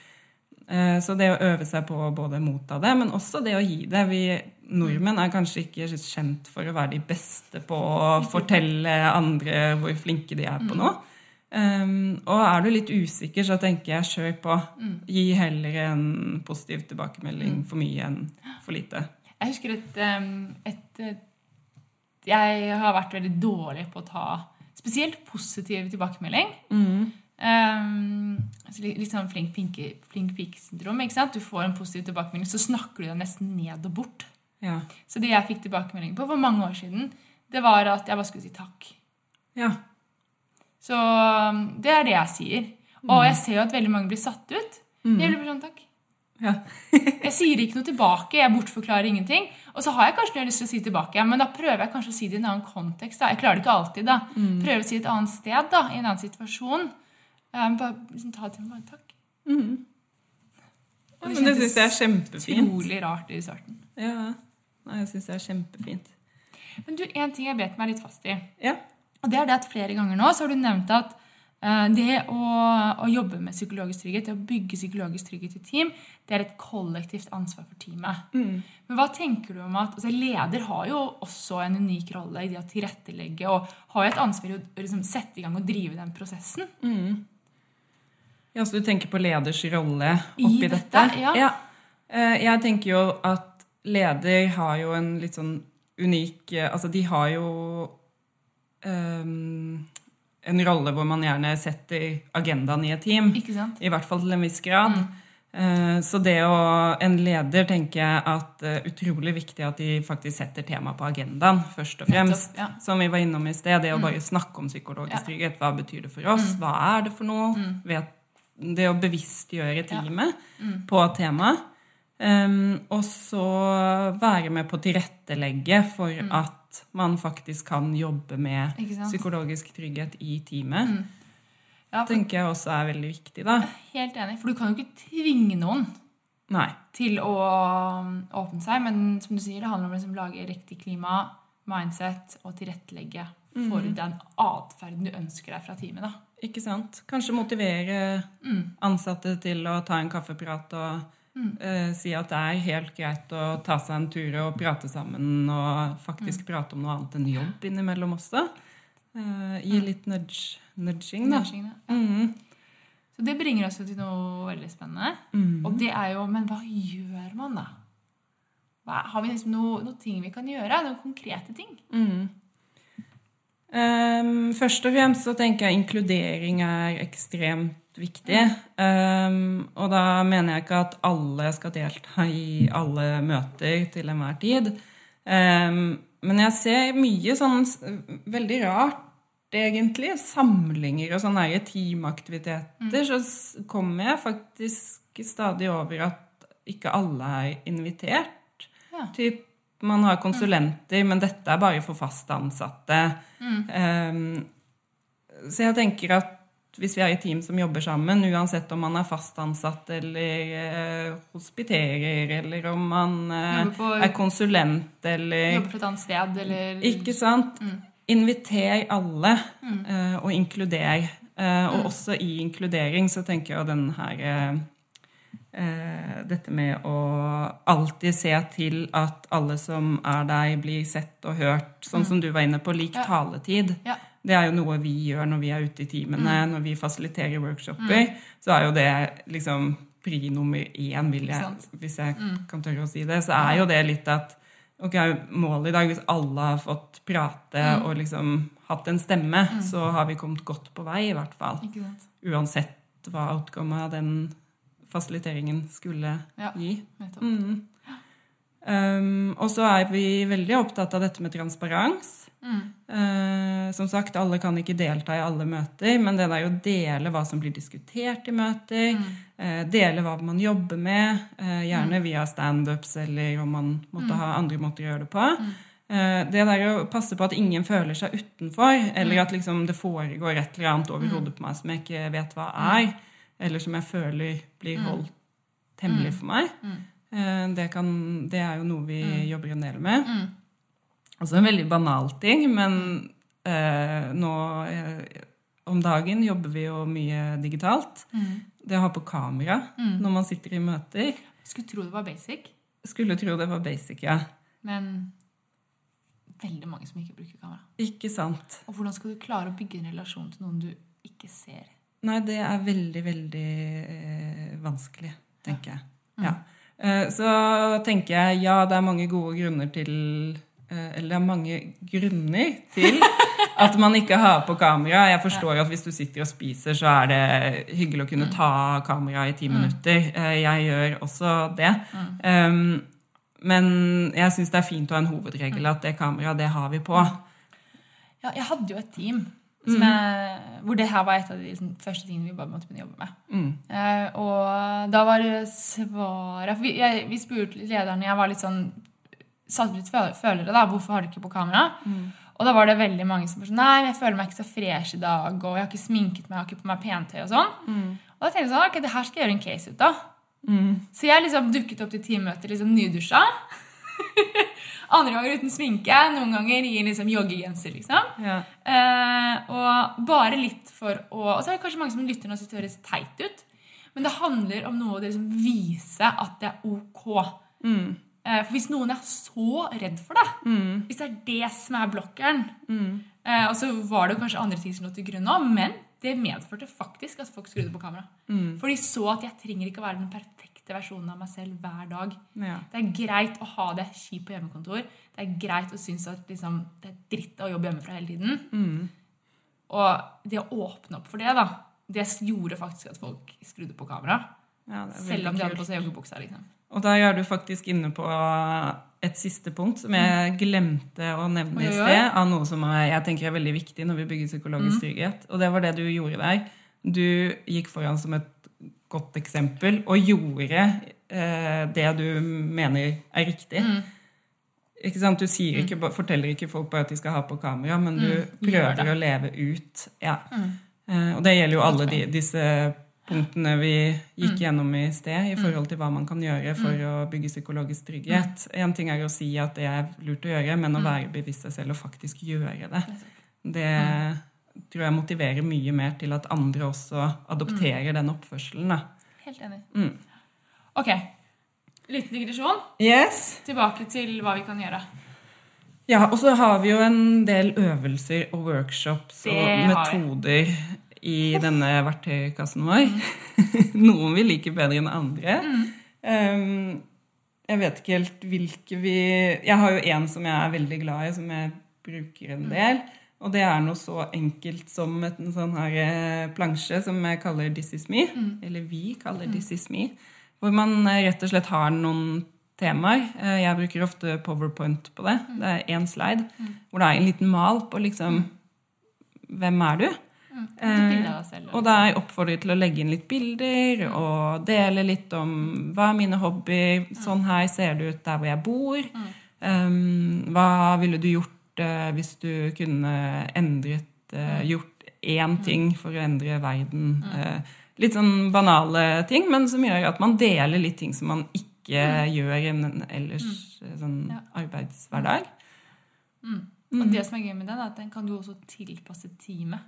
Så det å øve seg på å både motta det, men også det å gi det. Vi nordmenn er kanskje ikke kjent for å være de beste på å fortelle andre hvor flinke de er på noe. Um, og er du litt usikker, så tenker jeg kjør på. Gi heller en positiv tilbakemelding for mye enn for lite. Jeg husker et, um, et, et Jeg har vært veldig dårlig på å ta spesielt positiv tilbakemelding. Um, altså litt, litt sånn flink, pinke, flink pike-syndrom. Du får en positiv tilbakemelding, så snakker du deg nesten ned og bort. Ja. Så det jeg fikk tilbakemelding på for mange år siden, det var at jeg bare skulle si takk. ja. Så um, det er det jeg sier. Og jeg ser jo at veldig mange blir satt ut. Jeg blir bare sånn takk. Ja. [laughs] Jeg sier ikke noe tilbake, jeg bortforklarer ingenting. Og så har jeg kanskje noe jeg lyst til å si tilbake, men da prøver jeg kanskje å si det i en annen kontekst. da. Jeg klarer det ikke alltid. da. Prøver å si det et annet sted, da, i en annen situasjon. Um, bare liksom, ta til meg bare takk. Og Men det syns jeg er kjempefint. Utrolig rart i starten. Ja. Nei, jeg syns det er kjempefint. Men du, en ting jeg bet meg litt fast i. Ja. Og det er det at flere ganger nå så har du nevnt at eh, det å, å jobbe med psykologisk trygghet, det å bygge psykologisk trygghet i team, det er et kollektivt ansvar for teamet. Men hva tenker du om at altså Leder har jo også en unik rolle i det å tilrettelegge og har jo et ansvar i å liksom, sette i gang og drive den prosessen. Ja, Så du tenker på leders rolle I oppi dette, dette? ja. ja. Jeg tenker jo at leder har jo en litt sånn unik eh, Altså, de har jo um, en rolle hvor man gjerne setter agendaen i et team. Ikke sant? I hvert fall til en viss grad. Mm. Så det å En leder tenker jeg at er utrolig viktig at de faktisk setter temaet på agendaen, først og fremst. Nettopp, ja. Som vi var innom i sted. Det å bare snakke om psykologisk trygghet. Hva betyr det for oss? Hva er det for noe? Vet, det å bevisstgjøre teamet på temaet. Um, og så være med på å tilrettelegge for at man faktisk kan jobbe med psykologisk trygghet i teamet. Ja, for, tenker jeg også er veldig viktig, da. helt enig. For du kan jo ikke tvinge noen Nei. til å um, åpne seg, men som du sier, det handler om å liksom lage riktig klima, mindset og tilrettelegge for den atferden du ønsker deg fra teamet. da. Ikke sant? Kanskje motivere ansatte til å ta en kaffeprat og eh, si at det er helt greit å ta seg en tur og prate sammen og faktisk prate om noe annet enn jobb innimellom også. Uh, gi litt nudge, nudging, da. Nudging, da. Mhm. Så det bringer oss til noe veldig spennende. Mhm. Og det er jo Men hva gjør man, da? Hva, har vi liksom noe, noen ting vi kan gjøre? Noen konkrete ting? Ehm, først og fremst så tenker jeg inkludering er ekstremt viktig. Um, og da mener jeg ikke at alle skal delta i alle møter til enhver tid. Um, men jeg ser mye sånn veldig rart, egentlig. Samlinger og sånne teamaktiviteter. teamaktiviteter. Så kommer jeg faktisk stadig over at ikke alle er invitert. Ja. Typ, man har konsulenter, men dette er bare for fast ansatte. Um, så jeg tenker at hvis vi er i team som jobber sammen, uansett om man er fast ansatt eller eh, hospiterer, eller om man eh, på- er konsulent eller Jobber på et annet sted, eller Ikke sant? Inviter alle, Mm. eh, og inkluder. Eh, og også i inkludering så tenker jeg den her eh, Dette med å alltid se til at alle som er deg, blir sett og hørt. Sånn som du var inne på, lik Mm. Ja. taletid. Ja. Det er jo noe vi gjør når vi er ute i timene, Mm. når vi fasiliterer workshoper. Så er jo det liksom pri nummer én, jeg, hvis jeg kan tørre å si det. Så er jo det litt at ok, målet i dag, hvis alle har fått prate og liksom hatt en stemme, så har vi kommet godt på vei, i hvert fall. Uansett hva outcomet av den fasiliteringen skulle Ja. gi. Mm. Um, og så er vi veldig opptatt av dette med transparens. Eh, som sagt, alle kan ikke delta i alle møter, men det der å dele hva som blir diskutert i møter. eh, dele hva man jobber med, uh, gjerne via standups eller om man måtte ha andre måter å gjøre det på. Eh, det der å passe på at ingen føler seg utenfor, eller at liksom det foregår et eller annet over hodet på meg som jeg ikke vet hva er, eller som jeg føler blir holdt hemmelig for meg. Mm. Det, kan, det er jo noe vi jobber en del med. Altså en veldig banal ting, men eh, nå eh, om dagen jobber vi jo mye digitalt. Det å ha på kamera når man sitter i møter. Skulle tro det var basic, Skulle tro det var basic, ja. men veldig mange som ikke bruker kamera. Ikke sant? Og hvordan skal du klare å bygge en relasjon til noen du ikke ser? Nei, det er veldig, veldig eh, vanskelig, tenker jeg. Ja. Eh, så tenker jeg ja, det er mange gode grunner til eh, Eller det er mange grunner til [laughs] at man ikke har på kamera. Jeg forstår at hvis du sitter og spiser, så er det hyggelig å kunne ta kamera i ti minutter. Eh, jeg gjør også det. Um, men jeg syns det er fint å ha en hovedregel at det kameraet, det har vi på. Ja, jeg hadde jo et team Som jeg, hvor det her var et av de liksom, første tingene vi bare måtte begynne å jobbe med. Eh, og da var det svaret vi, jeg, vi spurte lederne Jeg var litt sånn satte litt følere, da. Hvorfor har du ikke på kamera? Og da var det veldig mange som var sånn Nei, jeg føler meg ikke så fresh i dag, og jeg har ikke sminket meg, jeg har ikke på meg pentøy og sånn. Og da tenkte jeg sånn, ok, det her skal jeg gjøre en case ut av. Så jeg liksom dukket opp til teammøter liksom nydusja. [laughs] Andre ganger uten sminke, noen ganger i liksom joggegenser, liksom. Ja. Eh, og bare litt for å Og så er det kanskje mange som lytter nå og syns det høres teit ut. Men det handler om noe å liksom vise at det er ok. Eh, for hvis noen er så redd for det, hvis det er det som er blokkeren eh, Og så var det kanskje andre ting som lå til grunn òg, men det medførte faktisk at folk skrudde på kamera. For de så at jeg trenger ikke å være den perfekte versjonen av meg selv hver dag. Ja. Det er greit å ha det kjipt på hjemmekontor. Det er greit å synes at liksom, det er dritt å jobbe hjemmefra hele tiden. Og det å åpne opp for det, da, det gjorde faktisk at folk skrudde på kamera. Ja, Selv om de hadde på seg joggebuksa. Liksom. Og der er du faktisk inne på et siste punkt som jeg glemte å nevne i sted, av noe som jeg tenker er veldig viktig når vi bygger psykologisk Mm. trygghet. Og det var det du gjorde der. Du gikk foran som et godt eksempel og gjorde eh, det du mener er riktig. Mm. Ikke sant? Du sier ikke, forteller ikke folk bare at de skal ha på kamera, men du Mm. Prøver. Mm. å leve ut. Ja. Eh, og det gjelder jo alle de, disse punktene vi gikk Mm. gjennom i sted, i forhold til hva man kan gjøre for å bygge psykologisk trygghet. En ting er å si at det er lurt å gjøre, men Mm. å være bevisst seg selv og faktisk gjøre det. Det tror jeg motiverer mye mer til at andre også adopterer den oppførselen. Da. Helt enig. Mm. Ok. Liten digresjon. Yes. Tilbake til hva vi kan gjøre. Ja, og så har vi jo en del øvelser og workshops Det og metoder i denne verktøykassen vår. [laughs] Noen vi liker bedre enn andre. Um, jeg vet ikke helt hvilke vi Jeg har jo en som jeg er veldig glad i, som jeg bruker en del. Og det er noe så enkelt som en sånn her eh, plansje som jeg kaller 'This is me'. Eller vi kaller 'This is me'. Hvor man eh, rett og slett har noen temaer. Eh, Jeg bruker ofte powerpoint på det. Det er én slide hvor det er en liten mal på liksom Hvem er du? Deg selv. Og da er jeg oppfordret til å legge inn litt bilder og dele litt om hva er mine hobbyer. Sånn her ser det ut der hvor jeg bor. Um, hva ville du gjort eh, hvis du kunne endret eh, Gjort én ting for å endre verden? Eh, litt sånn banale ting, men som gjør at man deler litt ting som man ikke gjør i en ellers eh, sånn arbeidshverdag. Og det som er gøy med den, er at den kan du også tilpasse teamet.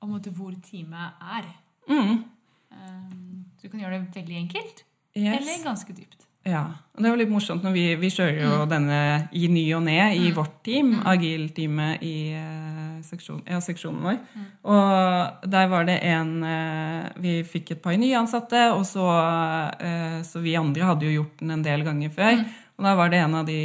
Og måte hvor teamet er. Mm. Um, du kan gjøre det veldig enkelt. Yes. Eller ganske dypt. Ja, og det var litt morsomt når vi, vi kjører jo denne i ny og ne i vårt team, Agil-teamet i eh, seksjon, ja, seksjonen vår. Og der var det en eh, Vi fikk et par nyansatte, og så, eh, så vi andre hadde jo gjort den en del ganger før. Og da var det en av de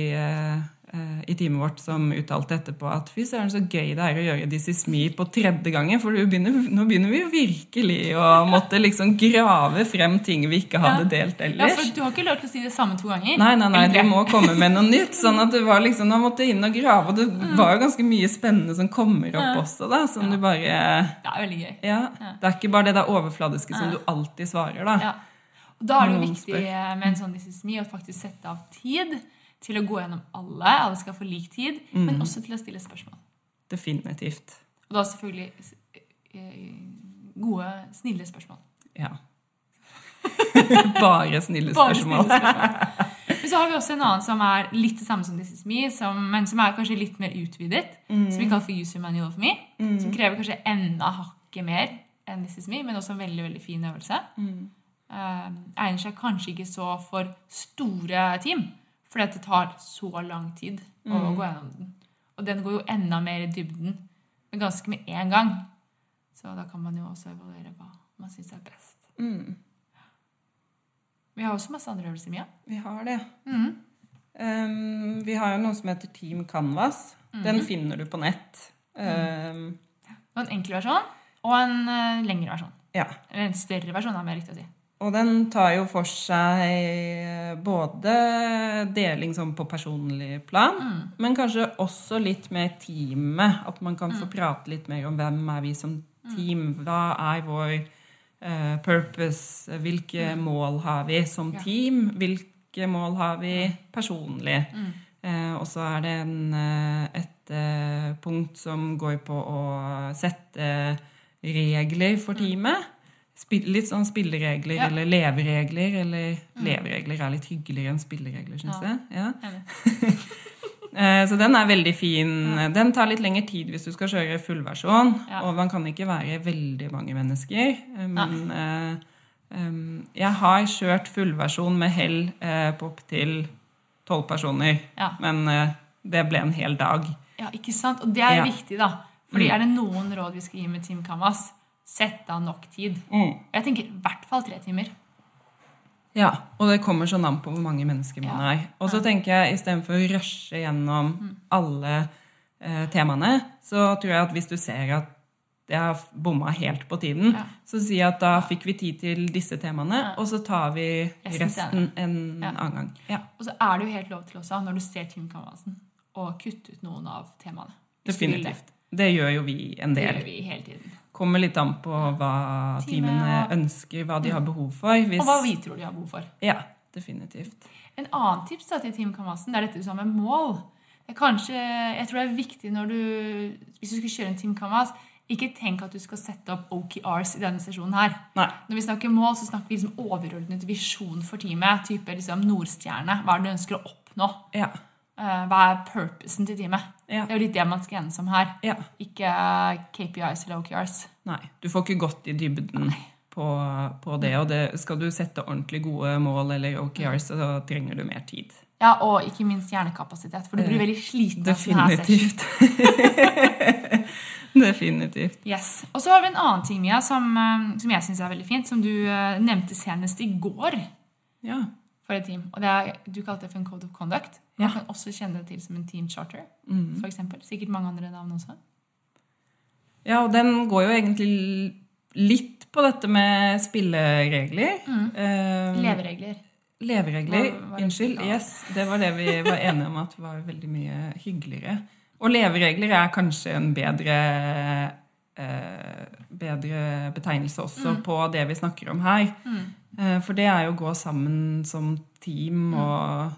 i teamet vårt som uttalte etterpå at fy søren, så gøy det er å gjøre This Is Me på tredje gangen, for begynner, nå begynner vi jo virkelig å måtte liksom grave frem ting vi ikke hadde delt ellers. Ja, for du har ikke lov til å si det samme to ganger. Nei, nei, nei, du må komme med noe nytt. Sånn at det var liksom, Nå måtte inn og grave, og det var jo ganske mye spennende som kommer opp også, da. Som du bare Det er veldig gøy. Ja. Det er ikke bare det der overfladiske som du alltid svarer, da. Ja. Og da er det jo viktig med en sånn This is me å faktisk sette av tid til å gå gjennom alle. Alle skal få lik tid, men også til å stille spørsmål. Definitivt. Og da selvfølgelig eh, gode, snille spørsmål. Ja. [laughs] bare snille Bare spørsmål. snille spørsmål. Men så har vi også en annen som er litt det samme som This Is Me, som, men som er kanskje litt mer utvidet. Som vi kaller for User Manual for Me. Som krever kanskje enda hakket mer enn This Is Me, men også en veldig veldig fin øvelse. Eh, egner seg kanskje ikke så for store team, fordi at det tar så lang tid å gå gjennom den. Og den går jo enda mer i dybden, men ganske med en gang. Så da kan man jo også evaluere hva man syns er best. Mm. Vi har også masse andre øvelser, Mia. Vi har det. Mm. Um, vi har jo noe som heter Team Canvas. Den finner du på nett. Um, en enkel versjon og en eh, lengre versjon. ja. Eller en større versjon, er mer riktig å si. Og den tar jo for seg både deling sånn på personlig plan, men kanskje også litt med teamet. At man kan få prate litt mer om hvem er vi som team. Hva er vår uh, purpose? Hvilke mål har vi som team? Hvilke mål har vi personlig? Uh, og så er det en, eh, et uh, punkt som går på å sette regler for teamet. Litt sånn spilleregler Ja. eller leveregler. Eller leveregler er litt hyggeligere enn spilleregler, syns Ja. jeg. Ja. [laughs] Eh, Så den er veldig fin. Den tar litt lengre tid hvis du skal kjøre fullversjon. Og man kan ikke være veldig mange mennesker. Eh, Men eh, jeg har kjørt fullversjon med hell på opptil tolv personer. Men det ble en hel dag. Ja, ikke sant? Og det er viktig, da. Fordi Mm. er det noen råd vi skal gi med Team Canvas, sett av nok tid. Mm. Jeg tenker i hvert fall tre timer. Ja, og det kommer sånn an på hvor mange mennesker man Ja. er. Og så tenker jeg istedenfor å rushe gjennom Mm. alle eh, temaene, så tror jeg at hvis du ser at jeg har bomma helt på tiden, Ja. så si at da fikk vi tid til disse temaene, Ja. og så tar vi Resten en Ja. annen gang. Ja, Og så er det jo helt lov til også, når du ser Team Canvasen, å kutte ut noen av temaene. Definitivt. Det gjør jo vi en del. Det gjør vi hele tiden. Kommer litt an på hva teamene ønsker, hva de har behov for. Hvis, Og hva vi tror de har behov for. Ja, definitivt. En annen tips da, til Team Canvasen, det er dette du sa med mål. Kanskje, jeg tror det er viktig når du, hvis du skal kjøre en Team Canvas, ikke tenk at du skal sette opp OKRs i denne sesjonen her. Nei. Når vi snakker mål, så snakker vi liksom overordnet visjon for teamet. Type liksom Nordstjerne. Hva er det du ønsker å oppnå? Ja. Eh, Hva er purposen til teamet? Ja. Det er jo litt det man skal enes om her. ja. Ikke KPIs eller OKRs. Nei, du får ikke gått i dybden på, på det. Og det, skal du sette ordentlig gode mål eller OKRs, så trenger du mer tid. Ja, Og ikke minst hjernekapasitet, for du blir veldig sliten. Definitivt. [laughs] [laughs] Definitivt. Yes. Og så har vi en annen ting Mia, som, eh, som jeg syns er veldig fint, som du eh, nevnte senest i går Ja. for et team. Og det er, Du kalte det for en code of conduct. Man kan også kjenne det til som en team charter. Mm. For eksempel. Sikkert mange andre navn også. ja, og den går jo egentlig litt på dette med spilleregler. Eh, Leveregler. Leveregler. Er det Unnskyld. Yes, det var det vi var enige om at var veldig mye hyggeligere. Og leveregler er kanskje en bedre eh, bedre betegnelse også Mm. på det vi snakker om her. Eh, for det er jo å gå sammen som Mm. team og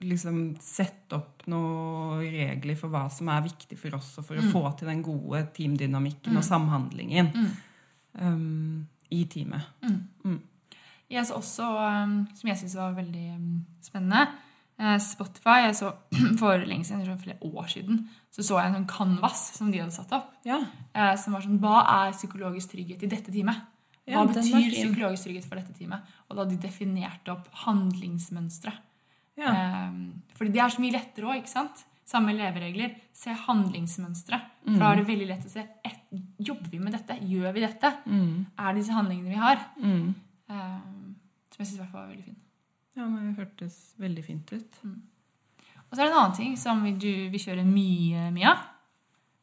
liksom sette opp noen regler for hva som er viktig for oss, og for Mm. å få til den gode teamdynamikken og samhandlingen Mm. um, i teamet. Jeg så også, um, som jeg syns var veldig um, spennende eh, Spotify jeg så [clears throat] For lenge siden, for flere år siden, så så jeg en sånn canvas som de hadde satt opp. Ja. eh, Som var sånn Hva er psykologisk trygghet i dette teamet? Hva Ja, betyr psykologisk trygghet for dette teamet? Og da hadde de definert opp handlingsmønstre. Ja. Um, fordi det er så mye lettere òg, ikke sant? Samme leveregler. Se handlingsmønstre. For Mm. da er det veldig lett å se et, Jobber vi med dette? Gjør vi dette? Mm. Er det disse handlingene vi har? Mm. Um, som jeg syns var veldig fin. ja, men det hørtes veldig fint ut. Og så er det en annen ting som vi, du, vi kjører mye, Mia,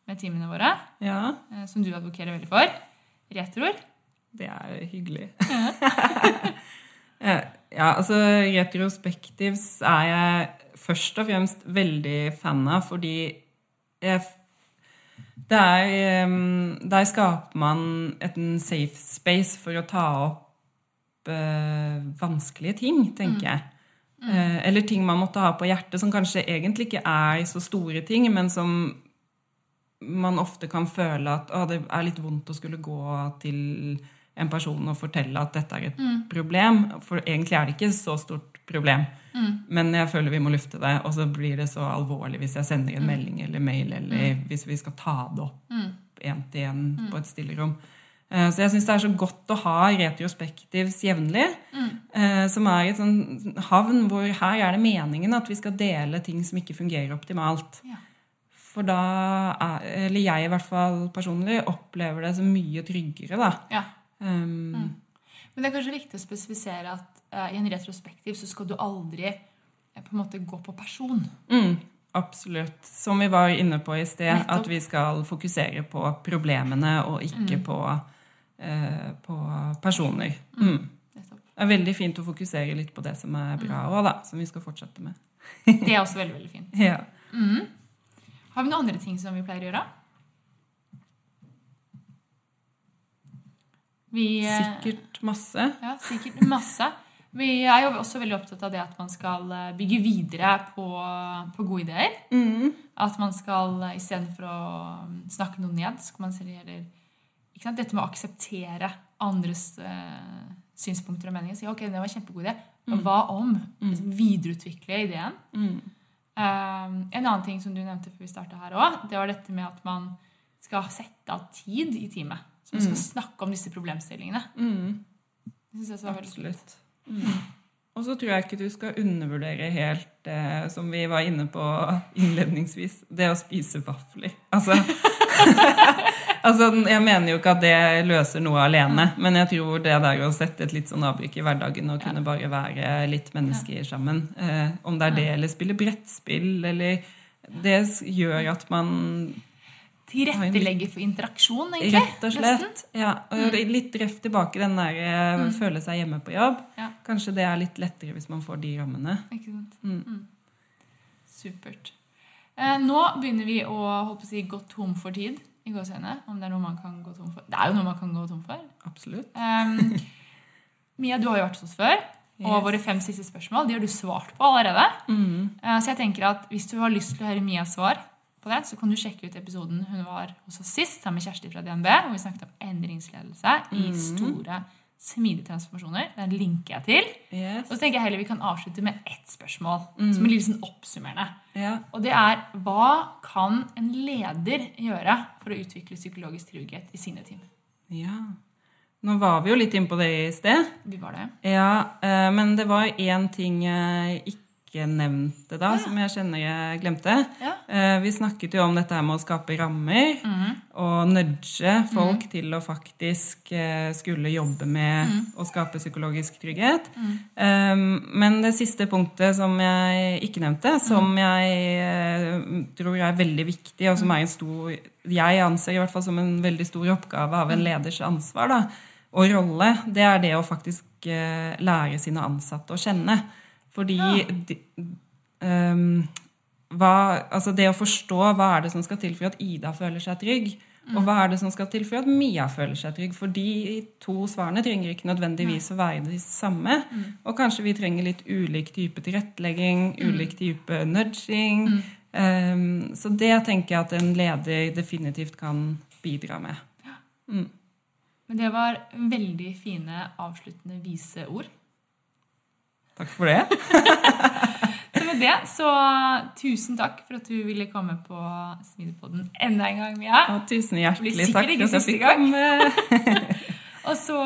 med teamene våre, Ja, eh, som du advokerer veldig for. Retroer. det er hyggelig. Eh, [laughs] ja, altså retrospektivs er jeg først og fremst veldig fan av, fordi jeg der, der skaper man et safe space for å ta opp eh, vanskelige ting, tenker jeg. Eh, eller ting man måtte ha på hjertet, som kanskje egentlig ikke er så store ting, men som man ofte kan føle at å, det er litt vondt å skulle gå til en person og fortelle at dette er et problem. For egentlig er det ikke så stort problem. Men jeg føler vi må lufte det, og så blir det så alvorlig hvis jeg sender en melding eller mail, eller hvis vi skal ta det opp én til én på et stillerom. Eh, Så jeg syns det er så godt å ha retrospektivs jevnlig. eh, Som er et sånn havn hvor her er det meningen at vi skal dele ting som ikke fungerer optimalt. Ja. For da er, eller jeg i hvert fall personlig, opplever det som mye tryggere, da. Ja. Um, Men det er kanskje viktig å spesifisere at uh, i en retrospektiv så skal du aldri uh, på en måte gå på person. mm, absolutt. Som vi var inne på i sted, Nettopp. at vi skal fokusere på problemene og ikke på, uh, på personer. Mm. Nettopp. Det er veldig fint å fokusere litt på det som er bra òg. Som vi skal fortsette med. Det er også veldig, veldig fint. [laughs] Ja. Har vi noen andre ting som vi pleier å gjøre? Vi, eh, Sikkert masse. Ja, sikkert masse. Vi er jo også veldig opptatt av det at man skal eh, bygge videre på, på gode ideer. Mm. At man skal eh, istedenfor å mm, snakke noe ned, så skal man se ikke sant? Dette med å akseptere andres uh, synspunkter og meninger. Si ok, det var en kjempegod idé. Men hva om? Mm. Videreutvikle ideen. Mm. Um, en annen ting som du nevnte før vi starta her òg, det var dette med at man skal sette av tid i teamet. Man skal snakke om disse problemstillingene. Mm. Det syns jeg så var veldig. Absolutt. Mm. Og så tror jeg ikke du skal undervurdere helt, eh, som vi var inne på innledningsvis, det å spise vafler. Altså, [laughs] altså Jeg mener jo ikke at det løser noe alene, men jeg tror det der å sette et litt sånn avbrekk i hverdagen og kunne bare være litt mennesker sammen, eh, om det er det eller spille brettspill eller Det gjør at man Tilrettelegge for interaksjon, egentlig. Rett og slett. Ja, og litt røft tilbake den der mm. føle seg hjemme på jobb. Ja. Kanskje det er litt lettere hvis man får de rammene. Ikke sant? Mm. Mm. Supert. Eh, nå begynner vi å håper si, gå tom for tid i gåseøynene. Om det er noe man kan gå tom for. Det er jo noe man kan gå tom for. Absolutt. Um, Mia, du har jo vært hos oss før. Og våre fem siste spørsmål de har du svart på allerede. Mm. Eh, Så jeg tenker at hvis du har lyst til å høre Mias svar på det, så kan du sjekke ut episoden hun var hos oss sist sammen med Kjersti fra DNB, hvor vi snakket om endringsledelse i store, smidige transformasjoner. Den linker jeg til. Yes. Og så tenker jeg heller vi kan avslutte med ett spørsmål, som er litt sånn oppsummerende. Ja. Og det er hva kan en leder gjøre for å utvikle psykologisk trygghet i sine team? ja. Nå var vi jo litt inne på det i sted. Vi var det. Ja, eh, men det var én ting jeg ikke nevnte da, som jeg kjenner jeg glemte. Ja. Eh, Vi snakket jo om dette her med å skape rammer og nudge folk til å faktisk eh, skulle jobbe med å skape psykologisk trygghet. Um, Men det siste punktet som jeg ikke nevnte, som jeg eh, tror er veldig viktig, og som er en stor Jeg anser i hvert fall som en veldig stor oppgave av en leders ansvar da, og rolle, det er det å faktisk eh, lære sine ansatte å kjenne. Fordi de, um, hva, altså det å forstå hva er det som skal til for at Ida føler seg trygg, og hva er det som skal til for at Mia føler seg trygg. For de to svarene trenger ikke nødvendigvis å være de samme. Og kanskje vi trenger litt ulik type tilrettelegging, ulik type nudging. Um, så det tenker jeg at en leder definitivt kan bidra med. Men det var veldig fine, avsluttende, vise ord. Takk for det. [laughs] Så med det, så tusen takk for at du ville komme på Smidepodden enda en gang, Mia. Og tusen hjertelig takk for at jeg fikk komme. [laughs] Og så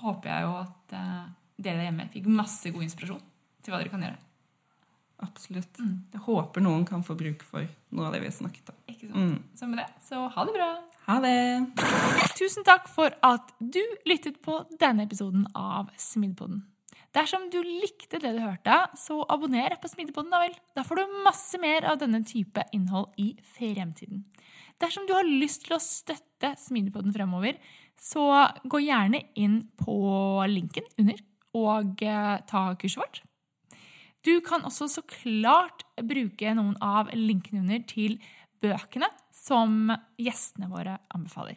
håper jeg jo at eh, dere der hjemme fikk masse god inspirasjon til hva dere kan gjøre. Absolutt. Jeg håper noen kan få bruk for noe av det vi har snakket om. Ikke sant? Så med det, så ha det bra. Ha det! Tusen takk for at du lyttet på denne episoden av Smidepodden. Dersom du likte det du hørte, så abonner på Smidepodden, da vel. Da får du masse mer av denne type innhold i fremtiden. Dersom du har lyst til å støtte Smidepodden fremover, så gå gjerne inn på linken under og eh, ta kurset vårt. Du kan også så klart bruke noen av linkene under til bøkene som gjestene våre anbefaler.